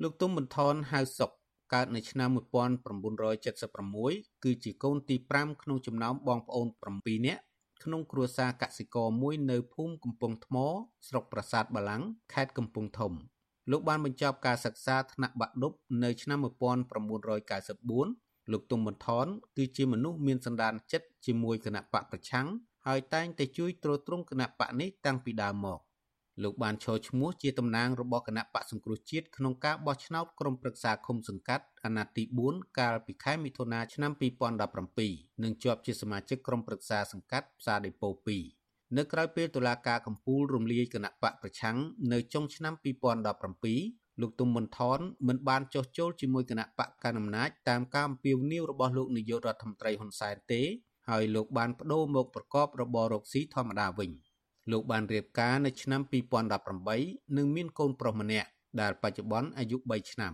លោកទុំបន្ថនហៅសុកកើតនៅឆ្នាំ1976គឺជាកូនទី5ក្នុងចំណោមបងប្អូន7នាក់ក្នុងគ្រួសារកសិករមួយនៅភូមិកំពង់ថ្ម ស្រុកប្រាសាទបាឡាំងខេត្តកំពង់ធំលោកបានបញ្ចប់ការសិក្សាថ្នាក់បាក់ឌុបនៅឆ្នាំ1994លោកទុំបន្ថនគឺជាមនុស្សមានសន្តានចិត្តជាមួយគណៈបកប្រឆាំងហើយតែងតែជួយទ្រទ្រង់គណៈបកនេះតាំងពីដើមមក លោកបានឈរឈ្មោះជាតំណាងរបស់គណៈបកសង្គ្រោះជាតិក្នុងការបោះឆ្នោតក្រុមប្រឹក្សាឃុំសង្កាត់អាណត្តិទី4កាលពីខែមិថុនាឆ្នាំ2017និងជាប់ជាសមាជិកក្រុមប្រឹក្សាសង្កាត់ផ្សារដេប៉ូ2នៅក្រៅពេលតុលាការកំពូលរំលាយគណៈបកប្រឆាំងនៅចុងឆ្នាំ2017លោកទុំមន្ថនមិនបានចុះចូលជាមួយគណៈបកកណ្ដាលអំណាចតាមការអំពាវនាវរបស់លោកនាយករដ្ឋមន្ត្រីហ៊ុនសែនទេហើយលោកបានបដូរមកប្រកបរបររកស៊ីធម្មតាវិញ។ លោកបានរៀបការនៅឆ្នាំ2018និងមានកូនប្រុសម្នាក់ដែលបច្ចុប្បន្នអាយុ3ឆ្នាំ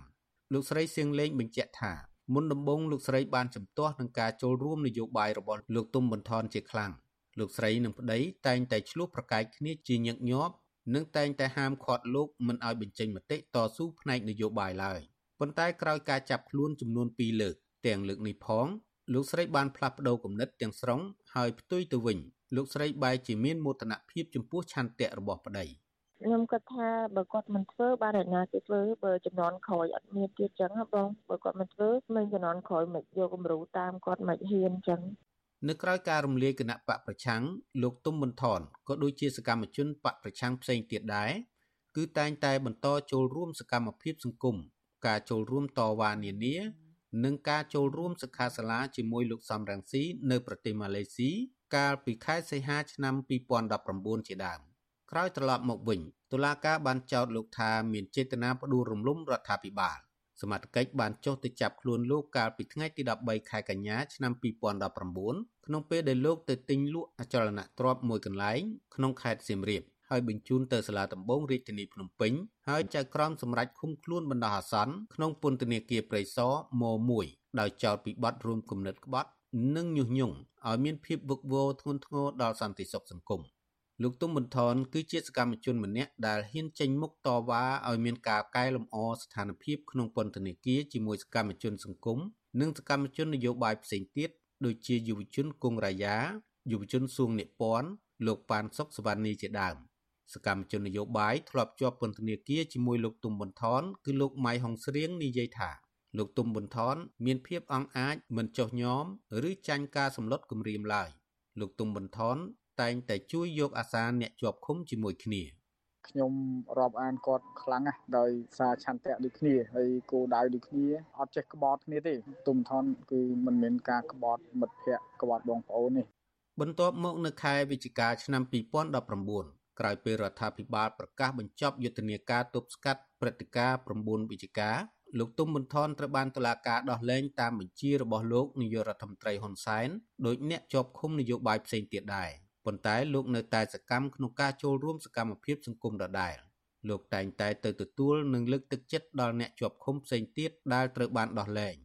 លោកស្រីសៀងលេងបញ្ជាក់ថាមុនដំបូងលោកស្រីបានជំទាស់នឹងការចូលរួមនយោបាយរបស់លោកទុំបន្ថនជាខ្លាំងលោកស្រីនិងប្តីតែងតែឆ្លោះប្រកែកគ្នាជាញឹកញាប់និងតែងតែហាមឃាត់លោកមិនឲ្យបញ្ចេញមតិតស៊ូផ្នែកនយោបាយឡើយប៉ុន្តែក្រោយការចាប់ខ្លួនចំនួន2លើកទាំងលើកនេះផងលោកស្រីបានផ្លាស់ប្តូរគំនិតទាំងស្រុងហើយផ្ទុយទៅវិញ លោកស្រីបែរជាមានមោទនភាពចំពោះឆន្ទៈរបស់ប្តីខ្ញុំគិតថាបើគាត់មិនធ្វើបានអ្នកណាគេធ្វើបើចំនួនក្រោយអត់មានទៀតចឹងបងបើគាត់មិនធ្វើមិនចំនួនក្រោយមិនយកគំរូតាមគាត់មិនហ៊ានចឹងនៅក្រៅការរំលាយគណៈបកប្រឆាំងលោកទុំបន្ថនក៏ដូចជាសកម្មជនបកប្រឆាំងផ្សេងទៀតដែរគឺតែងតែបន្តចូលរួមសកម្មភាពសង្គមការចូលរួមតវ៉ានានានិងការចូលរួមសិក្ខាសាលាជាមួយលោកសំរងស៊ីនៅប្រទេសម៉ាឡេស៊ី កាលពីខែសីហាឆ្នាំ2019ជាដើមក្រោយត្រឡប់មកវិញតុលាការបានចោទលោកថាមានចេតនាផ្ដួលរំលំរដ្ឋាភិបាលសមត្ថកិច្ចបានចុះទៅចាប់ខ្លួនលោកកាលពីថ្ងៃទី13ខែកញ្ញាឆ្នាំ2019ក្នុងពេលដែលលោកទៅទិញលក់អចលនទ្រព្យមួយកន្លែងក្នុងខេត្តសៀមរាបហើយបញ្ជូនទៅសាលាដំបងរាជធានីភ្នំពេញហើយចៅក្រមសម្រេចឃុំខ្លួនបណ្ដោះអាសន្នក្នុងពន្ធនាគារព្រៃសរម1ដោយចោទពីបទរួមគំនិតក្បត់ និងញុះញង់ឲ្យមានភាពវឹកវរធ្ងន់ធ្ងរដល់សន្តិសុខសង្គមលោកទុំបន្ថនគឺជាសកម្មជនម្នាក់ដែលហ៊ានចេញមុខតវ៉ាឲ្យមានការកែលម្អស្ថានភាពក្នុងពន្ធនាគារជាមួយសកម្មជនសង្គមនិងសកម្មជននយោបាយផ្សេងទៀតដូចជាយុវជនគង់រាយាយុវជនសួងនិពន្ធលោកប៉ានសុកសវណ្ណីជាដើមសកម្មជននយោបាយធ្លាប់ជាប់ពន្ធនាគារជាមួយលោកទុំបន្ថនគឺលោកម៉ៃហុងស្រៀងនិយាយថា លោកទុំប៊ុនថនមានភាពអង់អាចមិនចុះញោមឬចាញ់ការសម្លុតគំរាមឡើយលោកទុំប៊ុនថនតែងតែជួយយកអាសាអ្នកជាប់ឃុំជាមួយគ្នាខ្ញុំរាប់អានគាត់ខ្លាំងណាស់ដោយសារឆន្ទៈដូចគ្នាហើយគោលដៅដូចគ្នាអត់ចេះក្បត់គ្នាទេទុំថនគឺមិនមានការក្បត់មិត្តភ័ក្តិក្បត់បងប្អូនទេបន្ទាប់មកនៅខែវិច្ឆិកាឆ្នាំ2019ក្រោយពេលរដ្ឋាភិបាលប្រកាសបញ្ចប់យុទ្ធនាការទប់ស្កាត់ព្រឹត្តិការណ៍9វិច្ឆិកា លោកទុំប៊ុនថនត្រូវបានតុលាការដោះលែងតាមបញ្ជារបស់លោកនាយករដ្ឋមន្ត្រីហ៊ុនសែនដោយអ្នកជាប់ឃុំនយោបាយផ្សេងទៀតដែរប៉ុន្តែលោកនៅតែសកម្មក្នុងការចូលរួមសកម្មភាពសង្គមដដែលលោកតែងតែទៅទទួលនិងលើកទឹកចិត្តដល់អ្នកជាប់ឃុំផ្សេងទៀតដែលត្រូវបានដោះលែង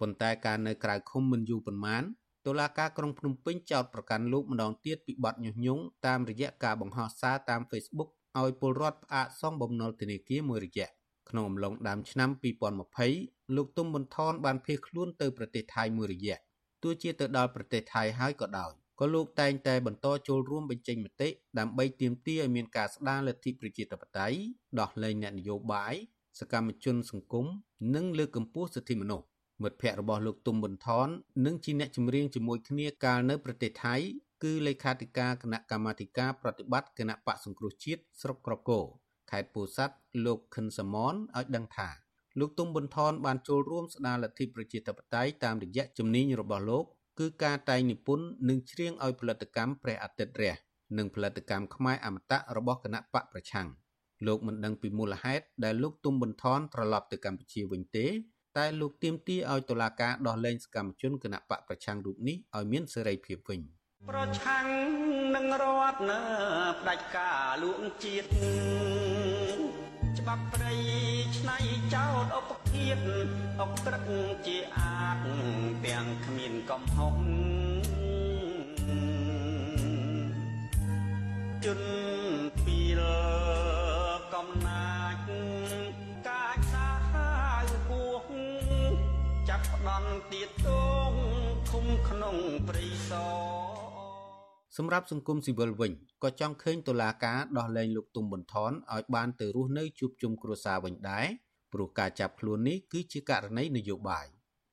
ប៉ុន្តែការនៅក្រៅឃុំមិនយូរប៉ុន្មានតុលាការក្រុងភ្នំពេញចោទប្រកាន់លោកម្ដងទៀតពីបទញុះញង់តាមរយៈការបង្ហោះសារតាម Facebook ឲ្យពលរដ្ឋផ្អាកសងបំណុលធនាគារមួយរយៈ ក្នុងអំឡុងដើមឆ្នាំ2020លោកទុំប៊ុនថនបានភៀសខ្លួនទៅប្រទេសថៃមួយរយៈទោះជាទៅដល់ប្រទេសថៃហើយក៏ដោយក៏លោកតែងតែបន្តចូលរួមបញ្ចេញមតិដើម្បីទាមទារឲ្យមានការស្ដារលទ្ធិប្រជាធិបតេយ្យដោះលែងអ្នកនយោបាយសកម្មជនសង្គមនិងលើកកម្ពស់សិទ្ធិមនុស្សមិត្តភ័ក្តិរបស់លោកទុំប៊ុនថននិងជាអ្នកចម្រៀងជាមួយគ្នាកាលនៅប្រទេសថៃគឺលេខាធិការគណៈកម្មាធិការប្រតិបត្តិគណៈបកសង្គ្រោះជាតិស្រុកក្រគរ ខេត្តពោធិ៍សាត់លោកខិនសមនឲ្យដឹងថាលោកទុំប៊ុនថនបានចូលរួមស្ដារលទ្ធិប្រជាធិបតេយ្យតាមរយៈជំនាញរបស់លោកគឺការតែងនិពន្ធនិងច្រៀងឲ្យផលិតកម្មព្រះអាទិត្យរះនិងផលិតកម្មខ្មែរអមតៈរបស់គណៈបកប្រឆាំងលោកមិនដឹងពីមូលហេតុដែលលោកទុំប៊ុនថនត្រឡប់ទៅកម្ពុជាវិញទេ តែលោកទាមទារឲ្យតុលាការដោះលែងសកម្មជនគណៈបកប្រឆាំងរូបនេះឲ្យមានសេរីភាពវិញ ប្រឆាំងនឹងរដ្ឋនៅផ្ដាច់ការលួងជាតិច្បាប់ព្រៃឆ្នៃចោតឧបគៀតអុកត្រឹកជាអាតទាំងគ្មានកំហុសជន់ពីលកំណាចកាចសាហាវពោះចាប់ផ្ដន់ទៀតទងឃុំក្នុងព្រៃសរ សម្រាប់សង្គមស៊ីវិលវិញក៏ចង់ឃើញតុលាការដោះលែងលោកទុំប៊ុនថនឲ្យបានទៅរស់នៅជួបជុំគ្រួសារវិញដែរព្រោះការចាប់ខ្លួននេះគឺជាករណីនយោបាយ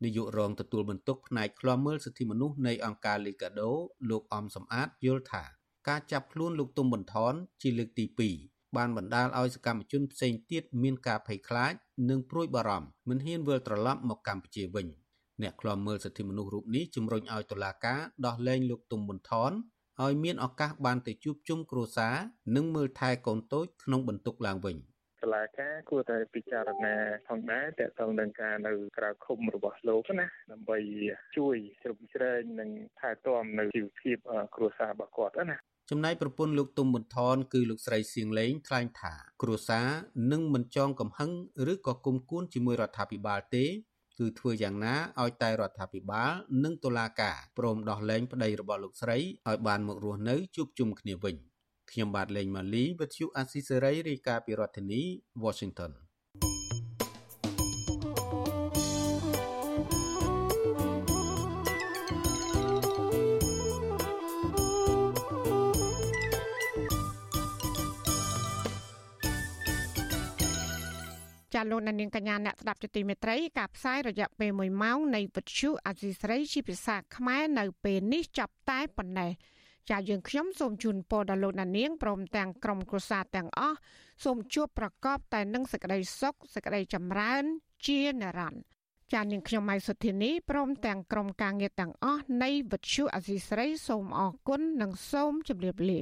នាយករងទទួលបន្ទុកផ្នែកឃ្លាំមើលសិទ្ធិមនុស្សនៃអង្គការលីកាដូលោកអំសំអាតយល់ថា ការចាប់ខ្លួនលោកទុំប៊ុនថនជាលើកទី2បានបណ្ដាលឲ្យសកម្មជនផ្សេងទៀតមានការភ័យខ្លាចនិងព្រួយបារម្ភមិនហ៊ានវិលត្រឡប់មកកម្ពុជាវិញអ្នកឃ្លាំមើលសិទ្ធិមនុស្សរូបនេះជំរុញឲ្យតុលាការដោះលែងលោកទុំប៊ុនថន ឲ្យមានឱកាសបានទៅជួបជុំគ្រួសារនិងមើលថែកូនតូចក្នុងបន្ទុកឡើងវិញតឡាការគួរតែពិចារណាផងដែរតើតើនឹងការនៅក្រៅឃុំរបស់លោកណាដើម្បីជួយជ្រោមជ្រែងនិងថែទាំនៅជីវភាពគ្រួសាររបស់គាត់ណាចំណែកប្រពន្ធលោកទុំប៊ុនថនគឺលោកស្រីសៀងលេងថ្លែងថា គ្រួសារនឹងមិនចងកំហឹងឬក៏គុំគួនជាមួយរដ្ឋាភិបាលទេ គឺធ្វើយ៉ាងណាឲ្យតែរដ្ឋាភិបាលនិងតុលាការព្រមដោះលែងប្តីរបស់លោកស្រីឲ្យបានមករស់នៅជួបជុំគ្នាវិញខ្ញុំបាទលេងម៉ាលីវិទ្យុអាស៊ីសេរីរាយការណ៍ពីរដ្ឋធានី Washington ចាលោកនាងកញ្ញាអ្នកស្ដាប់ជាទីមេត្រីការផ្សាយរយៈពេល1ម៉ោងនៃវិទ្យុអាស៊ីស្រីជាភាសាខ្មែរនៅពេលនេះចាប់តែប៉ុណ្ណេះចាយើងខ្ញុំសូមជូនពរដល់លោកនាងព្រមទាំងក្រុមគ្រួសារទាំងអស់សូមជួបប្រកបតែនឹងសេចក្តីសុខសេចក្តីចម្រើន ជានិរន្តរ៍ចានាងខ្ញុំម៉ៃសុធានីព្រមទាំងក្រុមការងារទាំងអស់នៃវិទ្យុអាស៊ីស្រី សូមអរគុណនិងសូមជម្រាបលា